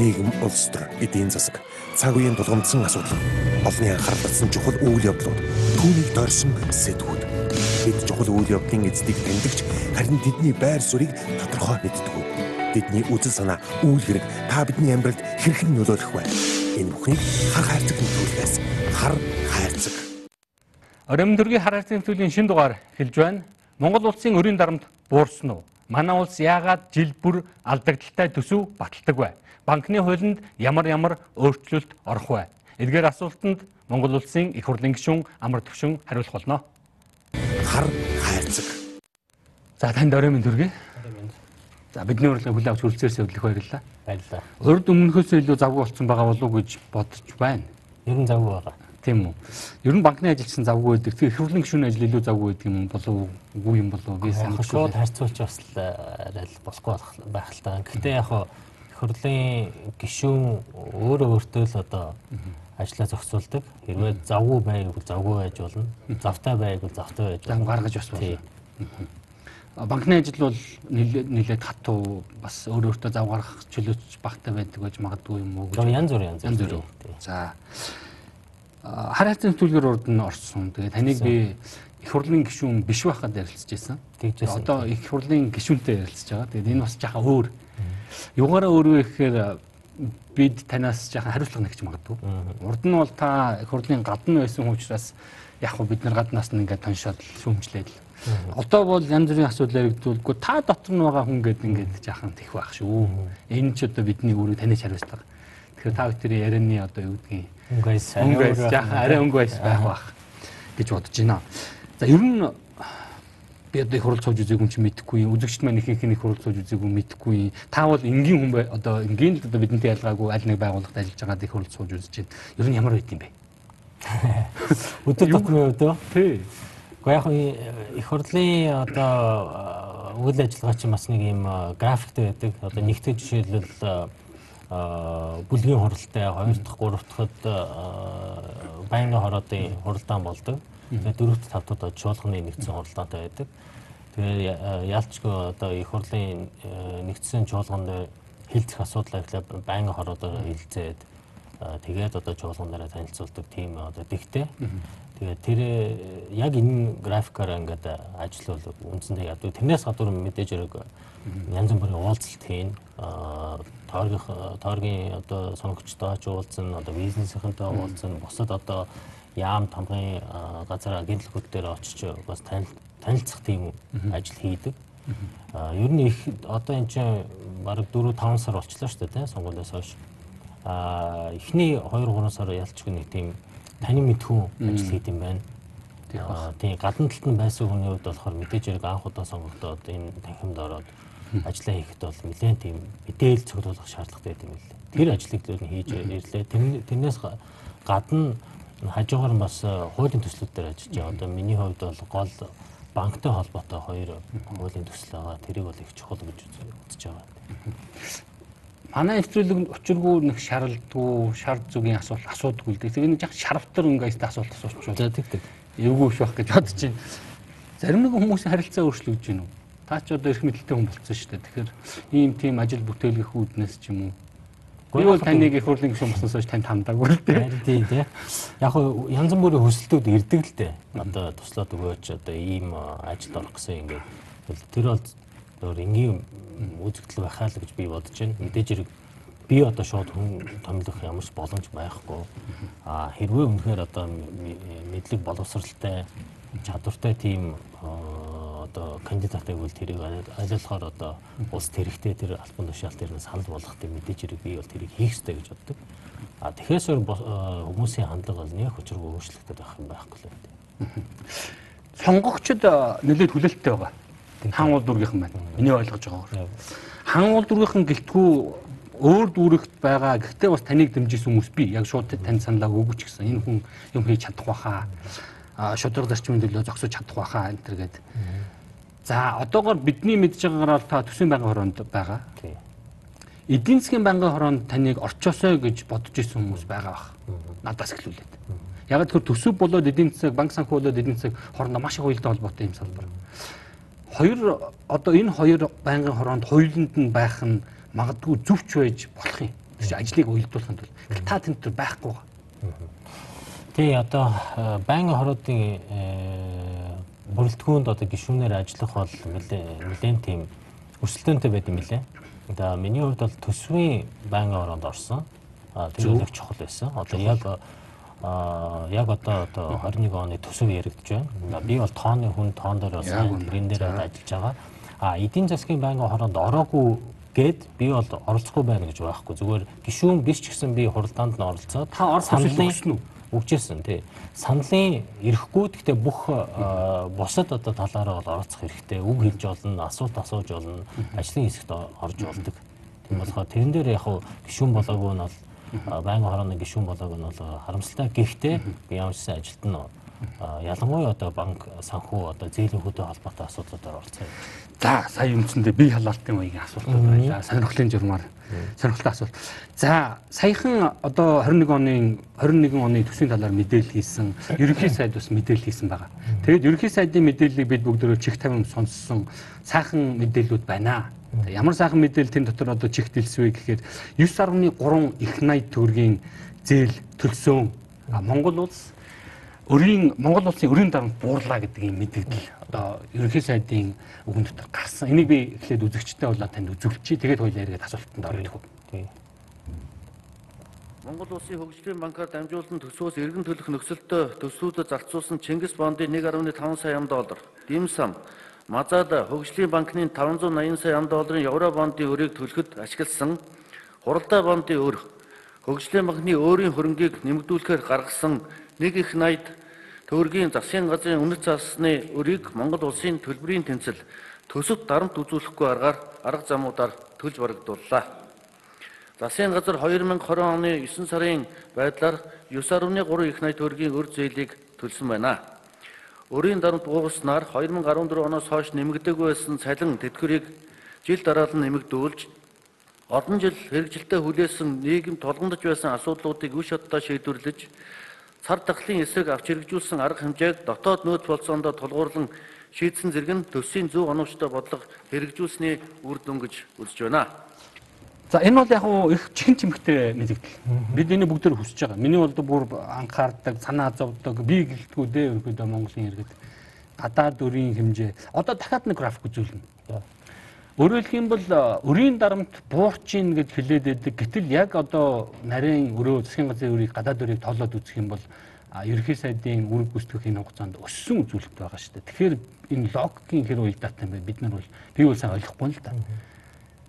нийгэм, улс төр, эдийн засаг, цаг үеийн тулгамдсан асуудал, олонний анхаарлатсан чухал үйл явдлууд, түүнийг дорсон сэдвүүд. Бид чухал үйл явдлын эздийг тэмдэгч харин тэдний байр суурийг тодорхой мэддэг. Бидний үзэл санаа, үйл хэрэг та бидний амьдралд хэрхэн нөлөөлөх вэ? Энэ бүхнийг хар хайрцаг нөлөөлөхөөс хар хайрцаг. Оройн төргийн хар хайрцаг нөлөөлийн шин дугаар хэлж байна. Монгол улсын өрийн дарамт буурсан уу? Манай улс яагаад жил бүр алдагдaltaй төсөв баталдаг вэ? Банкны хуулинд ямар ямар өөрчлөлт орох вэ? Эдгээр асуултанд Монгол улсын их хурлын гишүүн Амар Төвшин хариулах болно. Хар хайрцаг. За танд оройн төргий. За бидний урилгыг хүлээн авч хүрэлцээрс явдлах баярлалаа. Баярлалаа. Урд өмнөхөөсөө илүү завгүй болсон байгаа болов уу гэж бодож байна. Ер нь завгүй байгаа. Тийм үү. Ер нь банкны ажилчин завгүй байдаг. Тэгэхээр их хурлын гишүүний ажил илүү завгүй байдаг юм болов уу? Үгүй юм болов уу? Би санаж шууд харьцуулж бас л арай л болохгүй байх л та. Гэхдээ яг их хурлын гишүүн өөрөө өөртөө л одоо ажлаа зохицуулдаг. Хэрвээ завгүй байвал завгүй байж болно. Завтай байвал завтай байж болно. Гаргаж бас болно банкны ажил бол нэлээд хатуу бас өөр өөртөө зав гаргах чөлөөч багтай байдаг гэж магадгүй юм уу гэж. Янз бүр янз бүр. За хар хайцын төлгөр урд нь орсон. Тэгээ таныг би их хурлын гишүүн биш байхад ярилцж байсан. Одоо их хурлын гишүүнтэй ярилцж байгаа. Тэгээд энэ бас жаахан өөр. Югаараа өөр вэ гэхээр бид танаас жаахан хариуцлага нэгч магадгүй. Урд нь бол та их хурлын гадна байсан учраас яг хөө бид нар гаднаас нь ингээд тоншоод шүүмжлээд л Одоо бол янз бүрийн асуудал яригдуулгүй та дотор нь байгаа хүн гэдэг ингээд жаахан тех байх шүү. Энэ ч одоо бидний үүрэг таних хариуцлага. Тэгэхээр та бүхний ярианы одоо юу гэдгийг өнгөйс өнгөйс жаахан арай өнгөйс байх бах гэж бодож байна. За ер нь би одоо их хурал цууж үзээгүй юм чи мэдэхгүй үзэгчд маань ихэнх их хурал цууж үзээгүй мэдэхгүй та бол энгийн хүн бай одоо энгийн л одоо бидэнтэй ялгаагүй аль нэг байгууллагад ажиллаж байгаа их хурал цууж үзэж байна. Ер нь ямар байд юм бэ? Өдөр тутмын хувьд тий Гэхдээ яг их хурлын одоо үйл ажиллагаа чинь бас нэг юм графиктэй байдаг. Одоо нэгтгэж жишээлбэл бүлгийн хуралтай, хоёр дахь, гурав дахьд байнгын хороодын хуралдаан болдог. Тэгээд дөрөвт, тавтад чуулганы нэгдсэн хуралдаантай байдаг. Тэгээд яалчгүй одоо их хурлын нэгдсэн чуулганд хилцэх асуудал ихлээр байнгын хороодоор хилцээд тэгээд одоо чуулган дараа танилцуулдаг тийм одоо дэгтэй. Тэгээд тэр яг энэ графикаараа ингээд ажиллавал үндсэндээ ядуу тэрнээс гадуур мэдээж хэрэг янз бүрийн уулзалт хийн тойргийн тойргийн одоо сонгогчтой уулзсан одоо бизнесийнхэнтэй уулзсан бусад одоо яам тамгын газар агентлгүүд дээр очиж бас танилцах тийм ажил хийдэг. Ер нь их одоо эн чинь бараг 4 5 сар болчлоо шүү дээ сонгуулиас хойш. А эхний 2 3 сар ялчгүй нэг тийм таны мэдхүүн ажил хийд юм байна. Тийм гадна талд нь байсан хүний хувьд болохоор мэдээж хэрэг анх удаа сонгогдоод энэ танхимд ороод ажиллаа хийхэд бол нэлээд тийм мэдээлэл цуглуулах шаардлагатай юм лээ. Тэр ажлыг л хийж ирлээ. Тэрнээс гадна хажуугаар бас хуулийн төслүүд дээр ажиллаж байгаа. Одоо миний хувьд бол гол банктай холбоотой хоёр хуулийн төсөл байгаа. Тэрийг бол их чухал гэж үзэж байгаа манай нэвтрүүлэг учиргүй нэг шаралдгүй шар зүгийн асуулт асуудаггүй л дээ. Тэгээ нэг яг шарвтар өнгөйстэй асуулт асуучвал. За тэг тэг. Эвгүй биш байх гэж бодож байна. Зарим нэг хүмүүсийн харилцаа өөрчлөгдөж уу? Та ч одоо эрх мэдэлтэй хүн болцсон шүү дээ. Тэгэхээр ийм тийм ажил бүтээлгэх үүднээс ч юм уу. Би бол таныг их хурлын гишүүн болсноос танд хамдаагүй л дээ. Тийм тий. Яг хуу янз бүрийн хүсэлтүүд ирдэг л дээ. Одоо туслаад өгөөч одоо ийм ажилд орох гэсэн ингээд тэр бол өөр энгийн үзэгдэл байхаа л гэж би бодож байна. Мэдээж хэрэг би одоо шууд хүн томилох ямар ч боломж байхгүй. А хэрвээ үнэхээр одоо мэдлэг боловсралтай чадвартай тийм одоо кандидатыг үл тэрийг алиулахаар одоо улс тэрэгтэй тэр албан тушаал дээр нь санал болгох тийм мэдээж хэрэг би бол тэрийг хийх ёстой гэж боддог. А тэгэхээр хүмүүсийн хандлага бол нэг учиргүй өөрчлөгдөж байх юм байхгүй л байна. Сонгогчд нэлээд хүлээлттэй байгаа хаан уул дүүргийнхэн байна. Миний ойлгож байгаагаар. Хаан уул дүүргийнхэн гэлтгүү өөр дүүрэгт байгаа. Гэхдээ бас таныг дэмжижсэн хүмүүс би яг шууд тань саналаа өгөөч гэсэн. Энэ хүн юм хийж чадах байхаа. Шудраг зарчмын төлөө зогсож чадах байхаа энэ төр гээд. За одоогоор бидний мэдж байгаагаар та төсвийн байнгын хороонд байгаа. Эдийн засгийн байнгын хороонд таныг орчоосоо гэж бодож исэн хүмүүс байгаа бах. Надаас эхлүүлээд. Яг тэр төсөв болоод эдийн засаг, банк санхүү болоод эдийн засаг хоорондоо маш их уялдаа холбоотой юм салбар хоёр одоо энэ хоёр байнгын хороонд хоёуланд нь байх нь магадгүй зөвч байж болох юм. ажлыг уялдуулахын тулд та тэнд төр байхгүй. Тий одоо байнгын хоруудын бүрэлдэхүүнд одоо гишүүнээр ажиллах бол нэлээд тийм өрсөлдөөнтэй байд юм лээ. Одоо миний хувьд бол төсвийн байнгын хороонд орсон. Тэр их чухал байсан. Одоо яг а яг одоо одоо 21 оны төсөв яригдж байна. Би бол тооны хүн тоон дээр бас тэрэн дээр ажиллаж байгаа. А эдийн засгийн байнгын хороонд ороогүй гэд би бол оролцохгүй байна гэж байхгүй. Зүгээр гişүүн биш ч гэсэн би хуралдаанд нь оролцоод та орох хүсэл үү? Өгчээсэн тий. Саналын эрэхгүй гэхдээ бүх бусад одоо талаараа бол оролцох хэрэгтэй. Үг хэлж олно, асуулт асууж олно, ажлын хэсэгт орж болдог. Тийм болохоор тэрэн дээр яг гişүүн болоогүй нь бол байнгын хорооны гишүүн болоог нь бол харамсалтай. Гэхдээ би ямар ч ажилт нь ялангуяа одоо банк санхүү одоо зээлийн хөдөө холбоотой асуудлуудаар оролцоо. За сая үндсэндээ бие халаалтын үеийн асуултууд байлаа. Сонирхлын журмаар сонирхолтой асуулт. За саяхан одоо 21 оны 21 оны төсвийн талаар мэдээлэл хийсэн. Ерөнхий сайд бас мэдээлэл хийсэн байгаа. Тэгээд ерөнхий сайдын мэдээллийг бид бүгдөө чих тавин сонссон сайхан мэдээллүүд байна. Ямар сайхан мэдээлэл тэн дотор одоо чих дэлсвэ гэхээр 9.3 их 80 төгрөгийн зээл төлсөн. Монгол улс өрийн Монгол улсын өрийн дарамт буурлаа гэдэг юм мэдээлэл одоо ерөнхий сайдын үгэн дотор гарсан. Энийг би эхлээд үзэгчтэй болоод танд үзүүлчихье. Тэгээд хоёул яриад асуултанд орох уу. Тийм. Монгол улсын хөгжлийн банкар дамжуулан төсвөөс эргэн төлөх нөхцөлтөө төслүүдэд зарцуулсан Чингис бондын 1.5 сая ам доллар, Димсам Мазада хөгжлийн банкны 580 сая ам долларын евро бондын өрийг төлөхөд ашигласан хуралдаа бондын өр хөгжлийн банкны өөрийн хөрөнгийг нэмэгдүүлэхээр гаргасан нэг их 80 төгрөгийн засгийн газрын үнэт засны өрийг Монгол улсын төлбөрийн тэнцэл төсөвт дарамт үзүүлэхгүй аргаар арга замуудаар төлж барагдууллаа. Засгийн газар 2020 оны 9 сарын байдлаар 9.3 их 80 төгрөгийн өр зээлийг төлсөн байна. Өрийн дарамт буугаснаар 2014 оноос хойш нэмэгдээгүй байсан цалин тэтгэврийг жил дараалан нэмэгдүүлж олон жил хэрэгжилтэд хүлээсэн нийгэм толгомдож байсан асуудлуудыг үе шатдаа шийдвэрлэж цар тахлын эсрэг авч хэрэгжүүлсэн арга хэмжээг дотоод нөөц болцоондоо тулгуурлан шийдсэн зэрэг нь төсвийн зөв оновчтой бодлого хэрэгжүүлсний үр дүн гэж үзэж байна. За энэ бол яг уу их чихэн чимхтэй мэдээлэл. Бид энийг бүгдээр хүсэж байгаа. Миний бол бүр анхаардаг, санаа зовдог, би гэлтгүү дээ ерөөдөө Монголын иргэд гадаад өрийн хэмжээ. Одоо дахиад нэг график үзүүлнэ. Өөрөөр хэлэх юм бол өрийн дарамт буурч ийн гэд хэлээд байдаг. Гэтэл яг одоо нарийн өрөө засгийн газрын өрийг гадаад өрийг тоолоод үзэх юм бол ерөнхий сайдын үүрэг гүйцэтгэхийн хугацаанд өссөн үзүүлэлт байгаа шүү дээ. Тэгэхээр энэ логикийн хэр уялдаатай юм бэ? Бид нар бол би бол сайн ойлгохгүй л да.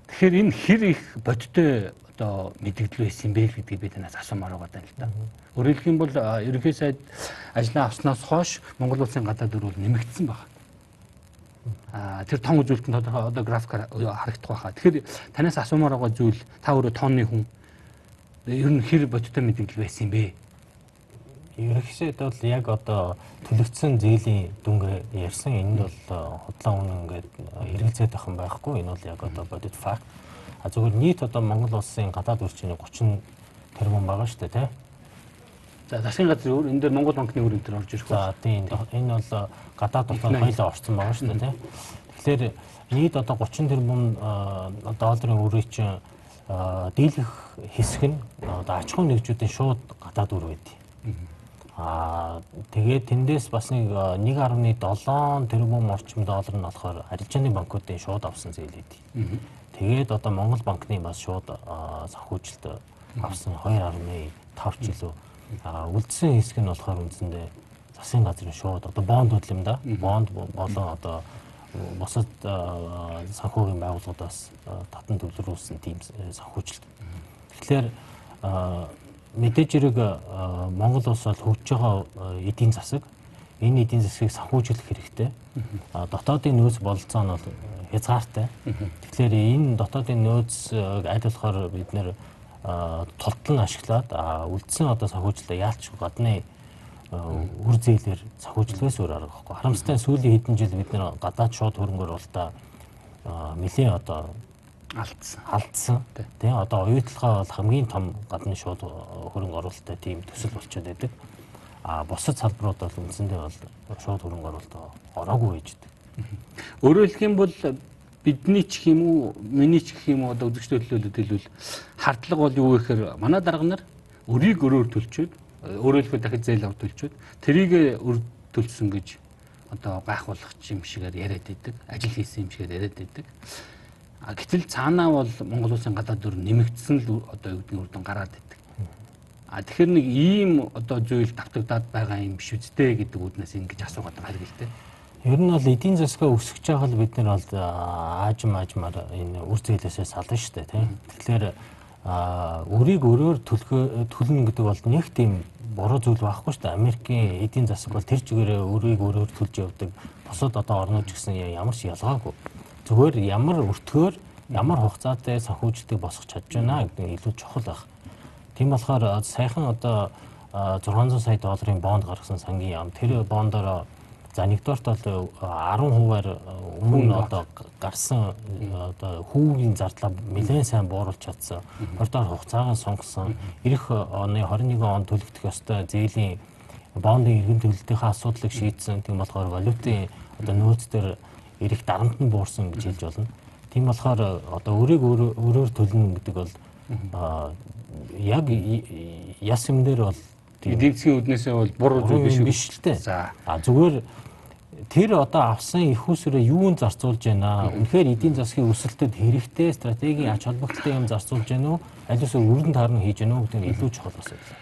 Тэгэхээр энэ хэр их бодтой одоо мэдгдэл байсан юм бэ гэдгийг би танаас асуумаар байгаа юм л да. Өөрөөр хэлэх юм бол ерөнхий сайд ажлаа авснаас хойш Монгол улсын гадаад өр бол нэмэгдсэн байна. Тэр тон үзүүлэлтэн одоо графикаар харагдах байхаа. Тэгэхээр танаас асуумаар байгаа зүйл та өөрөө тооны хүн ер нь хэр бодтой мэдгдэл байсан юм бэ? Ерөнхийдөө бол яг одоо төлөвцсөн зээлийн дүнгээ ярьсан энд бол худлаа үнэ ингээд хэрэгцээд байх юм байхгүй. Энэ бол яг одоо бодит факт. А зөвхөн нийт одоо Монгол улсын гадаад үрчиний 30 тэрбум байгаа шүү дээ, тий. За засгийн газрын өөр энэ дээр Монгол банкны өөр энэ төр орж ирэх байна. За тийм энэ бол гадаад дотоод хоёлоо орсон байгаа шүү дээ, тий. Тэгэхээр нийт одоо 30 тэрбум долларын өрийг чинь дийлэх хэсэг нь одоо аж ахуй нэгжүүдийн шууд гадаад үр байдгийг. Аа тэгээд тэндээс бас нэг 1.7 тэрбум орчим доллар нь болохоор арилжааны банкуудын шууд авсан зээл хэдий. Тэгээд одоо Монгол банкны бас шууд санхүүжилт авсан 2.5 ч илүү үлдсэн хэсэг нь болохоор үндсэндээ засгийн газрын шууд одоо бонд хөдөл юм да. Бонд болон одоо бусад санхүүгийн байгууллагуудаас татан төвлөрүүлсэн тийм санхүүжилт. Тэгэхээр мэдээж хэрэг Монгол улс бол хөгжиж байгаа эдийн засаг энэ эдийн засгийг санхүүжүүлэх хэрэгтэй. Дотоодын нөөц бололцоо нь бол хязгаартай. Тэгэхээр энэ дотоодын нөөцийг аль болохоор бид нэр тултал нь ашиглаад үлдсэн одоо санхүүжилтаа яалч гадны үр зээлээр санхүүжилгээс өөр арга байхгүй. Харамсалтай сүүлийн хэдэн жил бид нэр гадаад шууд хөрөнгөөр болтоо нэлээ одоо алдсан. Алдсан. Тийм одоо оюутлогоо бол хамгийн том гадны шууд хөрөнгө оруулалттай тийм төсөл болчиход байдаг. А бусад салбарууд бол үндсэндээ бол шууд хөрөнгө оруулалт ороогүй байж байдаг. Өөрөөр хэлэх юм бол бидний ч гэх юм уу, миний ч гэх юм уу одоо үзэгчдийн төлөөлөлд хэлвэл хардлага бол юу гэхээр манай дарга нар өрийг өрөөр төлчөөд өөрөө л дахид зээл авд төлчөөд тэрийг өр төлсөн гэж одоо гайхуулах юм шигээр яриад идэг, ажил хийсэн юм шигээр яриад идэг. А гэтэл цаанаа бол Монгол улсын гадаад дөр нэмэгдсэн л одоо юу гэдэг үрдэн гараад идэг. А тэгэхээр нэг ийм одоо зүйл давтагдаад байгаа юм биш үсттэй гэдэг үднээс ингэж асуугаад байгаа хэрэг л дээ. Ер нь бол эдийн засгаа өсгөж байгаа л бид нар бол аажим аажмаар энэ үр зээлээсээ сална шүү дээ тийм. Тэгэхээр өрийг өрөөр төлнө гэдэг бол нэг тийм буруу зүйл байхгүй шүү дээ. Америкийн эдийн засаг бол тэр чигээрээ өрийг өрөөр төлж явдаг. Босод одоо орнууд ч гэсэн ямар ч ялгаагүй. Зүгээр ямар өртгөөр ямар хугацаатай санхүүжилтийг босгох чадж байна гэдэг илүү чухал байх. Тийм болохоор саяхан одоо 600 сая долларын бонд гаргасан сангийн яам тэр бондороо За нэгдүгээрт бол 10%-аар э, өмнө одоо гарсан э, одоо хүүгийн зардлаа нэлээд сайн бууруулж чадсан. Хоёрдугаар хугацаагаа сонгосон. Ирэх оны 21 он төлөгдөх ёстой зээлийн бондын иргэн төлөлтийнхээ асуудлыг шийдсэн. Тийм болохоор валютын одоо нөөц дээр ирэх дарамт нь буурсан гэж хэлж болно. Тийм болохоор э, одоо өрийг өрөөр төлнө гэдэг бол яг яс юм дээр бол эдийн засгийн үднээсээ бол буруу зүйл биш биш л дээ. За а зүгээр тэр одоо авсан их усрээ юунд зарцуулж байна? Үнэхээр эдийн засгийн өсөлтөд хэрэгтэй стратегийн ач холбогдолтой юм зарцуулж байна уу? Аль эсвэл өргөн таарна хийж байна уу гэдэг нь илүү чухал асуудал.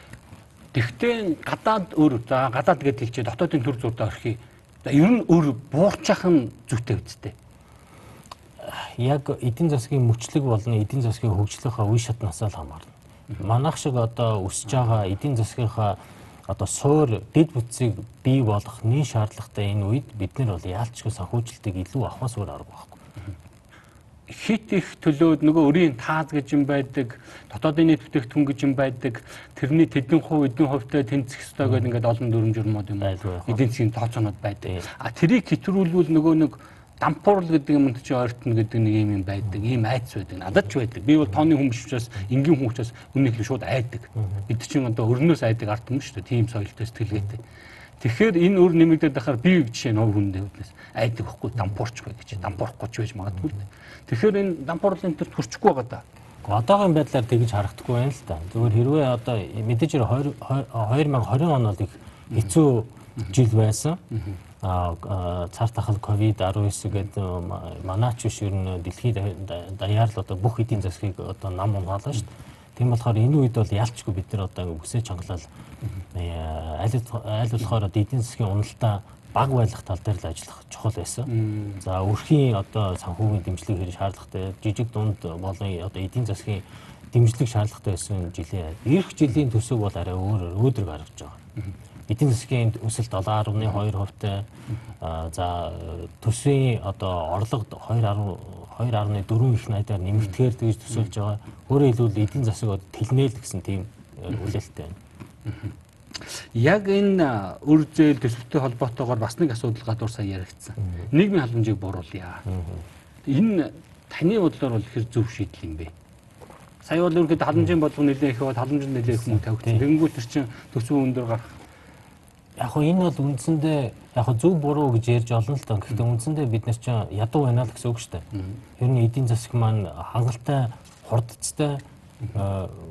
Тэгвэл гадаад өр за гадаад гэдээ хэлчихээ дотоодын төр зурдаа орхий. За ер нь өр буурчих нь зүйтэй үсттэй. Яг эдийн засгийн мөчлөг болон эдийн засгийн хөгжлийнхаа үе шатнаас л хамаарна манайх шиг одоо өсөж байгаа эдийн засгийнхаа одоо суур дэд бүтцийг бий болгох нэн шаардлагатай энэ үед бид нар бол яалчгүй санхүүжилтийг илүү авахаас өөр арга байхгүй. Хит их төлөөд нөгөө өрийн таад гэж юм байдаг, дотоодын нийт бүтээгдэхүүн гэж юм байдаг, тэрний тэдэн хувь эдийн хувьтай тэнцэх ёстой гэдэг ингээд олон дүрм журмууд юм. Эдийн засгийн тооцоонууд байдаг. А тэрийг хэтрүүлвэл нөгөө нэг дампуурл гэдэг юмд чи ойртно гэдэг нэг юм юм байдаг. Ийм айц байдаг. Надад ч байдаг. Би бол тооны биш учраас энгийн хүн учраас үнэхээр шууд айдаг. Бид чинь одоо өрнөөс айдаг ард юм шүү дээ. Тим соёлтой сэтгэлгээтэй. Тэгэхээр энэ өр нэмэгдээд байхаар би жишээ нь ов хүндээ үднээс айдаг байхгүй дампуурчгүй гэж дампуурахгүй ч байж магадгүй. Тэгэхээр энэ дампуурлын төр төрчихгүй байгаа да. Одоогийн байдлаар тэгж харагдахгүй байна л да. Зүгээр хэрвээ одоо мэдээж 2020 он бол их хэцүү жил байсан цар тахал ковид 19 гэдэг манаач биш ер нь дэлхийд даяар л одоо бүх эдийн засгийг одоо нам унгаалаа шүү дээ. Тийм болохоор энэ үед бол ялчгүй бид нар одоо үсээ чангалал аль аль болохоор эдийн засгийн уналтаа баг байлгах тал дээр л ажиллах чухал байсан. За өрхийн одоо санхүүгийн дэмжлэг хэрэг шаардлагатай. Жижиг дунд болон одоо эдийн засгийн дэмжлэг шаардлагатай байсан жилийн эх жилийн төсөв бол арай өөр өөдрөг гаргаж байгаа эдийн засгийн өсөлт 7.2 хувьтай за төсвийн одоо орлого 2.2.4 их найдаар нэмэгдэхээр тэгж төсөөлж байгаа. Өөрөөр хэлбэл эдийн засаг тэлнээл гэсэн тийм хүлээлттэй байна. Яг энэ үр зээл төсөвтэй холбоотойгоор бас нэг асуудал гадуур сая яригдсан. Нийгмийн халамжийг бууруулъя. Энэ таны бодлоор бол хэр зөв шийдэл юм бэ? Сая бол ерөнхийдөө халамжийн бодлого нэлээд их бод халамж нэлээд их хүмүүс тавигдсан. Тэнгүүт төр чин төсөв өндөр гарах яг хөө энэ бол үндсэндээ яг хөө зөв буруу гэж ярьж олно л доо. Гэхдээ үндсэндээ бид нар чинь ядуу байна л гэсэн үг шүү дээ. Ер нь эдийн засаг маань хангалттай хурдцтай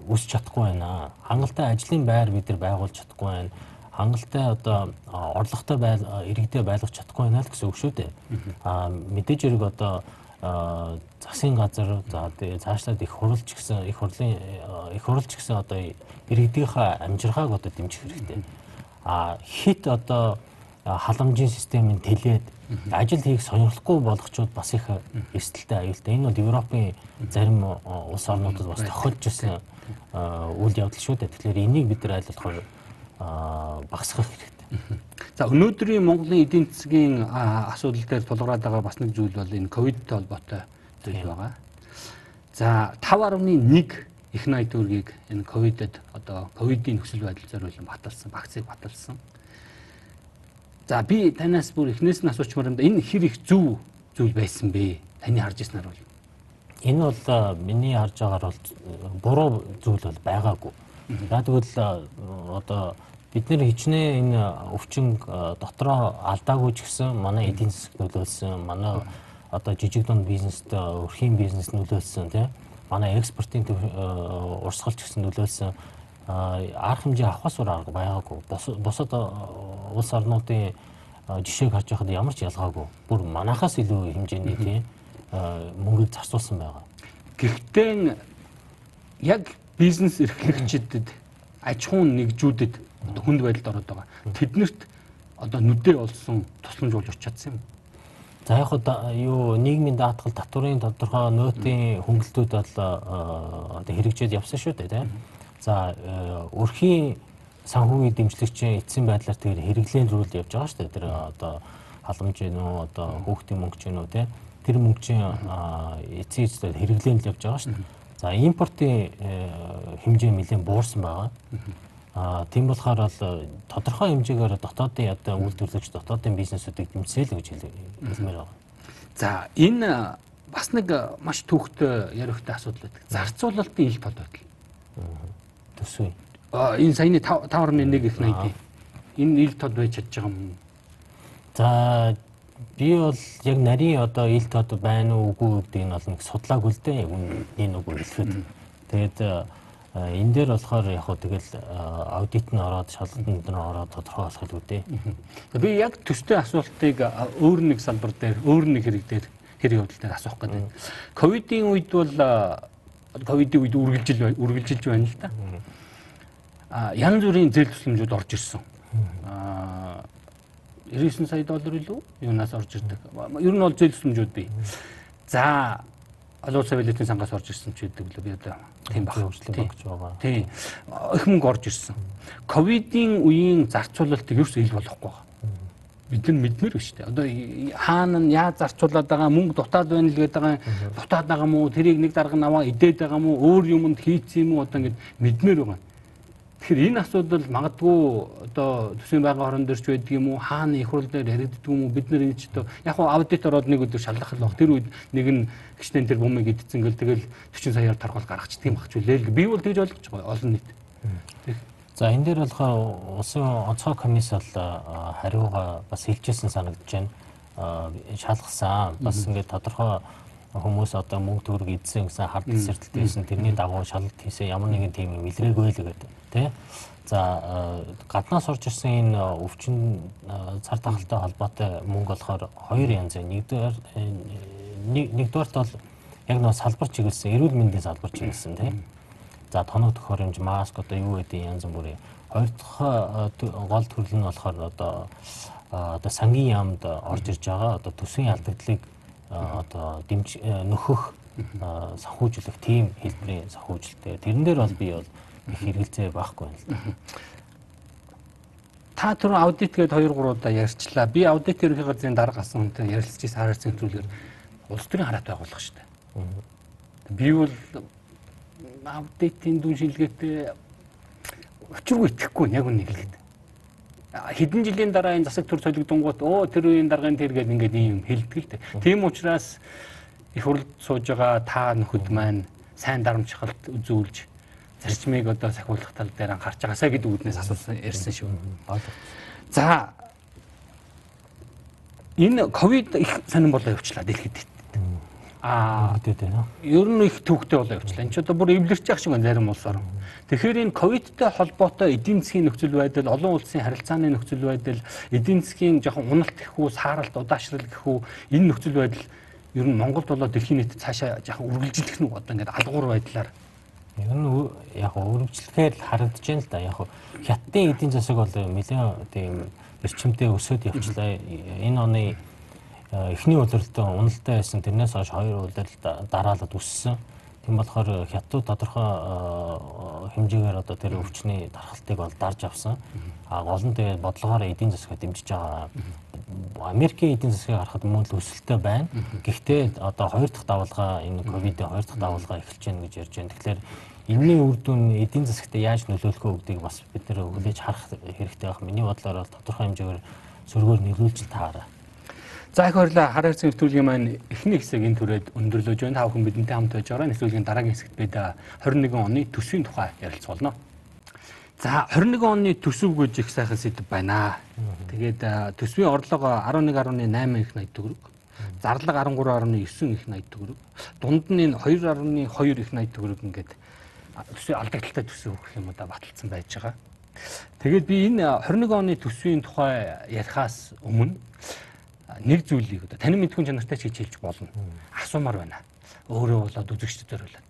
өсч чадахгүй байна. Хангалттай ажлын байр бид нар байгуулж чадахгүй байна. Хангалттай одоо орлоготой байл иргэдээ байлгах чадахгүй байна л гэсэн үг шүү дээ. Аа мэдээж хэрэг одоо засгийн газар за цаашлаад их хурлч гэсэн их хурлын их хурлч гэсэн одоо иргэдийнхаа амжиргааг одоо дэмжих хэрэгтэй хит одоо халамжийн системийн тэлээд ажил хийх сонирхолгүй болгочууд бас их эрсдэлтэй аюултай. Энэ бол Европын зарим улс орнуудад бас тохиолж ирсэн үйл явдал шүү дээ. Тэгэхээр энийг бид нар аль болохоор багасгах хэрэгтэй. За өнөөдрийн Монголын эдийн засгийн асуудал дээр тулгараад байгаа бас нэг зүйл бол энэ ковидтэй холбоотой зүйл байгаа. За 5.1 их найд төгрөгийг энэ ковидод одоо ковидын нөхцөл байдал зориулсан баталсан, вакцыг баталсан. За би танаас бүр эхнээс нь асуучмаар юм да энэ хэр их зөв зүйл байсан бэ? Таны харж ирснээр бол. Энэ бол миний харж байгаагаар бол буруу зүйл бол байгаагүй. Яг тэгвэл одоо бид нэр хичнээн энэ өвчин дотроо алдаагүй ч гэсэн манай эдийн засаг нөлөөлсөн, манай одоо жижиг дунд бизнест өрхийн бизнес нөлөөлсөн тийм манай экспортын урсгалч гэсэн нөлөөлсөн арга хэмжээ авахаас өөр арга байгаагүй. Бусад улс орнуудын жишээг харж байхад ямар ч ялгаагүй. Бүр манахаас илүү хэмжээний тийм мөнгөийг зарцуулсан байгаа. Гэхдээ яг бизнес эрхлэгчдэд аж ахуйн нэгжүүдэд хүнд байдалд ороод байгаа. Тэднэрт одоо нүдээ олсон тусламж болж очиж чадсан юм. За яг хоо юу нийгмийн даатгал татварын тодорхой нөөтийн хөнгөлтүүд бол одоо хэрэгжээд явсан шүү дээ тийм. За өрхийн санхүүгийн дэмжлэгчийн эцсийн байдлаар тэр хэрэглээнд явж байгаа шүү дээ. Тэр одоо халамж гин үү одоо хүүхдийн мөнгө гин үү тийм. Тэр мөнгөний эцсийн эцэд хэрэглээнд явж байгаа шүү дээ. За импортын хэмжээ нэлээд буурсан байгаа. Тийм болохоор бол тодорхой хэмжээгээр дотоодын одоо үйлдвэрлэгч дотоодын бизнесүүдийг дэмжсэй л гэж хэлмээр байгаа. За энэ бас нэг маш түүхтэй ярихтай асуудал байдаг. Зарцуулалтын ил. Төсвөө. Аа энэ саяны 5.1 их 80. Энэ ил тод байж чадж байгаа юм. За би бол яг нарийн одоо ил тод байна уу үгүй гэдэг нь бол нэг судлаагүй л дээ. Энэ үг хэлэхэд. Тэгээд энэ дээр болохоор яг хөө тэгэл аудит нь ороод шалгалтанд нь ороод тодорхойлох л үүдээ. Би яг төстэй асуултыг өөр нэг салбар дээр өөр нэг хэрэг дээр хэрэг явдал дээр асуух гэдэг. Ковидын үед бол ковидын үед үргэлжил үргэлжилж байна л да. А янз бүрийн зээл тусламжууд орж ирсэн. А 99 сая доллар илүү юунаас орж ирдэг. Ер нь бол зээл тусламжууд бий. За олон улсын валютын сангаас орж ирсэн ч гэдэг лөө би одоо тийм баг хөгжлийн багч байгаа. Тийм. Их мөнгө орж ирсэн. Ковидын үеийн зарцуулалтыг ерөөсөө ил болохгүй байгаа. Бид нар мэдмээр байна шүү дээ. Одоо хаана нь яаж зарцуулаад байгаа мөнгө дутаад байна л гэдэг байгаа дутаад байгаа мó тэрийг нэг дарга наваа идээд байгаа мó өөр юмд хийцсэн юм уу одоо ингэ мэдмээр байгаа. Тэгэхээр энэ асуудал магадгүй одоо төсвийн байнгын хорон дээр ч байдаг юм уу? Хаана их хурл дээр яригддаг юм уу? Бид нар энэ ч одоо яг хуу аудит ороод нэг өдөр шалгах л баг тэр үед нэг нь гişтэн тэр бумыг идсэн гэл тэгэл 40 саяар торгол гаргачих тийм бах ч үлээл би бол тэгж ойлгож байгаа олон нийт. За энэ дээр болохоор улсын онцгой комисс бол хариуга бас хэлжсэн санагдаж байна. шалгасан. Бас ингээд тодорхой хүмүүс одоо мөнгө төгрөг эдсэн гэсэн хард тесэртэлтэй байсан. Тэрний дагуу шалгалт хийсэн. Ямар нэгэн тийм юм илрээгүй л гэдэг тий. За гаднаас орж ирсэн энэ өвчин цар тахалтай холбоотой мөнгө болохоор хоёр янз. Нэгдүгээр нэгдүгээрт бол яг нэг салбар чиглэсэн эрүүл мэндийн салбар чиглэсэн тий. За тоног төхөөрөмж маск одоо юу гэдэг янз бүрийн хоёр дахь гол төрөл нь болохоор одоо одоо сангийн яамд орж ирж байгаа одоо төсвийн алдагдлыг одоо дэмж нөхөх санхүүжлэх тийм хэлбэрийн санхүүжилттэй. Тэрэн дээр бол би бол их хэрэгэлцээ байхгүй байна л. Та түр аудит гээд 2 3 удаа ярьчлаа. Би аудит ерөнхий газрын дарга асан хүнтэй ярилцж ирсэн хараар цэнтрүүлгээр улс төрийн хараат байгуулах дээ. Би бол аудитын дүн шинжилгээтэй учиргүй итгэхгүй яг үнийг хэлгээд. Хэдэн жилийн дараа энэ засаг төр солигдонгууд оо тэр үеийн даргын тэр гээд ингээд ийм хэлдэг л дээ. Тийм учраас их хурлд сууж байгаа та нөхөд маань сайн дарамтчгалт үзүүлж зарчмыг одоо сахиулах тал дээр анхаарч байгаасаа гэдэг үднээс асуусан ярьсан шүү. За энэ ковид их сонирн болоо явчлаа дэлхийд. Аа гэдэг байна. Ер нь их төвхтэй болоо явчлаа. Энд ч одоо бүр эвлэрч явах шиг байна зарим улсаар. Тэгэхээр энэ ковидтай холбоотой эдийн засгийн нөхцөл байдал, олон улсын харилцааны нөхцөл байдал, эдийн засгийн жоохон уналт гэх үү, сааралт, удаашрал гэх үү, энэ нөхцөл байдал ер нь Монголд болоо дэлхийн нийтэд цаашаа жоохон үргэлжилэх нь одоо ингээд алгуур байдлаар Яг нь яг өргөжлөхээр харагдаж байна л да. Яг хятадын эдийн засаг бол нэлээд тийм эрчимтэй өсөд явчлаа. Энэ оны эхний удирдалтын уналтай байсан. Тэрнээс хойш хоёр удирдалт дараалал өссөн. Тийм болохоор хятад тодорхой хэмжээгээр одоо тэр өвчний дархалтыг бол дарж авсан. А гол нь тэгээд бодлогоор эдийн засгаа дэмжиж байгаа. Америкийн эдийн засгийг харахад мөн л өсөлттэй байна. Гэхдээ одоо хоёр дахь давалгаа энэ ковидын хоёр дахь давалгаа эхэлж байна гэж ярьж байна. Тэгэхээр энэний үр дүн эдийн засагт яаж нөлөөлөх вэ гэдгийг бас бид нэр хүлээж харах хэрэгтэй байх. Миний бодлоор бол тодорхой хэмжээгээр сөргөөр нөлөөлж таараа. За их баярлалаа. Хар хайрцаг нэвтрүүлгийн маань эхний хэсэг энэ түрээд өндөрлөж байна. Та бүхэн бидэнтэй хамт байж байгаа. Нэвтрүүлгийн дараагийн хэсэгт бид 21 оны төсвийн тухай ярилцуулна. За 21 оны төсөв гэж их сайхан сэдв байна. Тэгээд төсвийн орлого 11.8 их 80 төгрөг. зарлага 13.9 их 80 төгрөг. Дунд нь энэ 2.2 их 80 төгрөг ингээд төсөө алдагдaltaй төсөө өгөх юм уу да баталсан байж байгаа. Тэгээд би энэ 21 оны төсвийн тухай ярихаас өмнө нэг зүйлийг одоо танин мэдхүн чанартай ч хийж хэлж болно. Асуумаар байна. Өөрөө болоод үзэгчдэд зориулаад.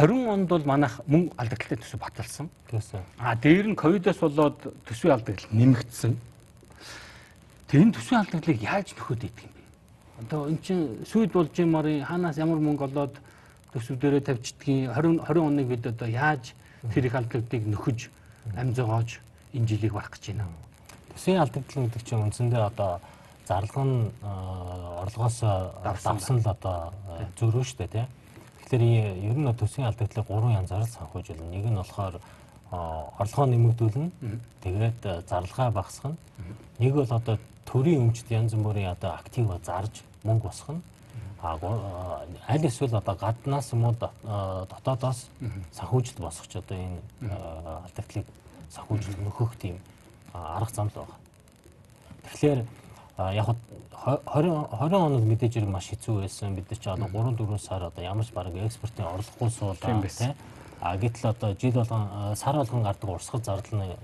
20 онд бол манайх мөн алдагдaltaй төсөв баталсан. А дээр нь ковидоос болоод төсвийн алдагдал нэмэгдсэн. Тэр төсвийн алдагдлыг яаж нөхөд идэх юм бэ? Одоо эн чин сүйд болж юмарын хаанаас ямар мөнгө олоод төсөв дээрээ тавьчихдгийг 20 20 оныг бид одоо яаж тэр их алдагдлыг нөхөж амь зогоож энэ жилийг барах гэж байна. Төсвийн алдагдал гэдэг чинь үндсэндээ одоо зарлага нь орлогоос давсан л одоо зөрөө шүү дээ тийм. Тэгэхээр ер нь төсвийн алдагдлыг гурван янзаар санхүүжүүлнэ. Нэг нь болохоор орлогоо нэмэгдүүлнэ. Тэгээд зарлагаа багасгах нь. Нэг бол одоо төрийн өмчт янз бүрийн одоо актив зарж мөнгө босгох нь. А аль эсвэл одоо гаднаас юм уу дотоодоос санхүүжилт босгож одоо энэ алдагдлыг санхүүжилт нөхөх тийм арга зам л байна. Тэгэхээр яг 20 20 онд мэдээж хэрэг маш хэцүү байсан. Бид нар ч одоо 3 4 сар одоо ямар ч баг экспортын орлогогүй суулаа тийм. А гэтэл одоо жил болгон сар болгон гардаг урсгал зардал нь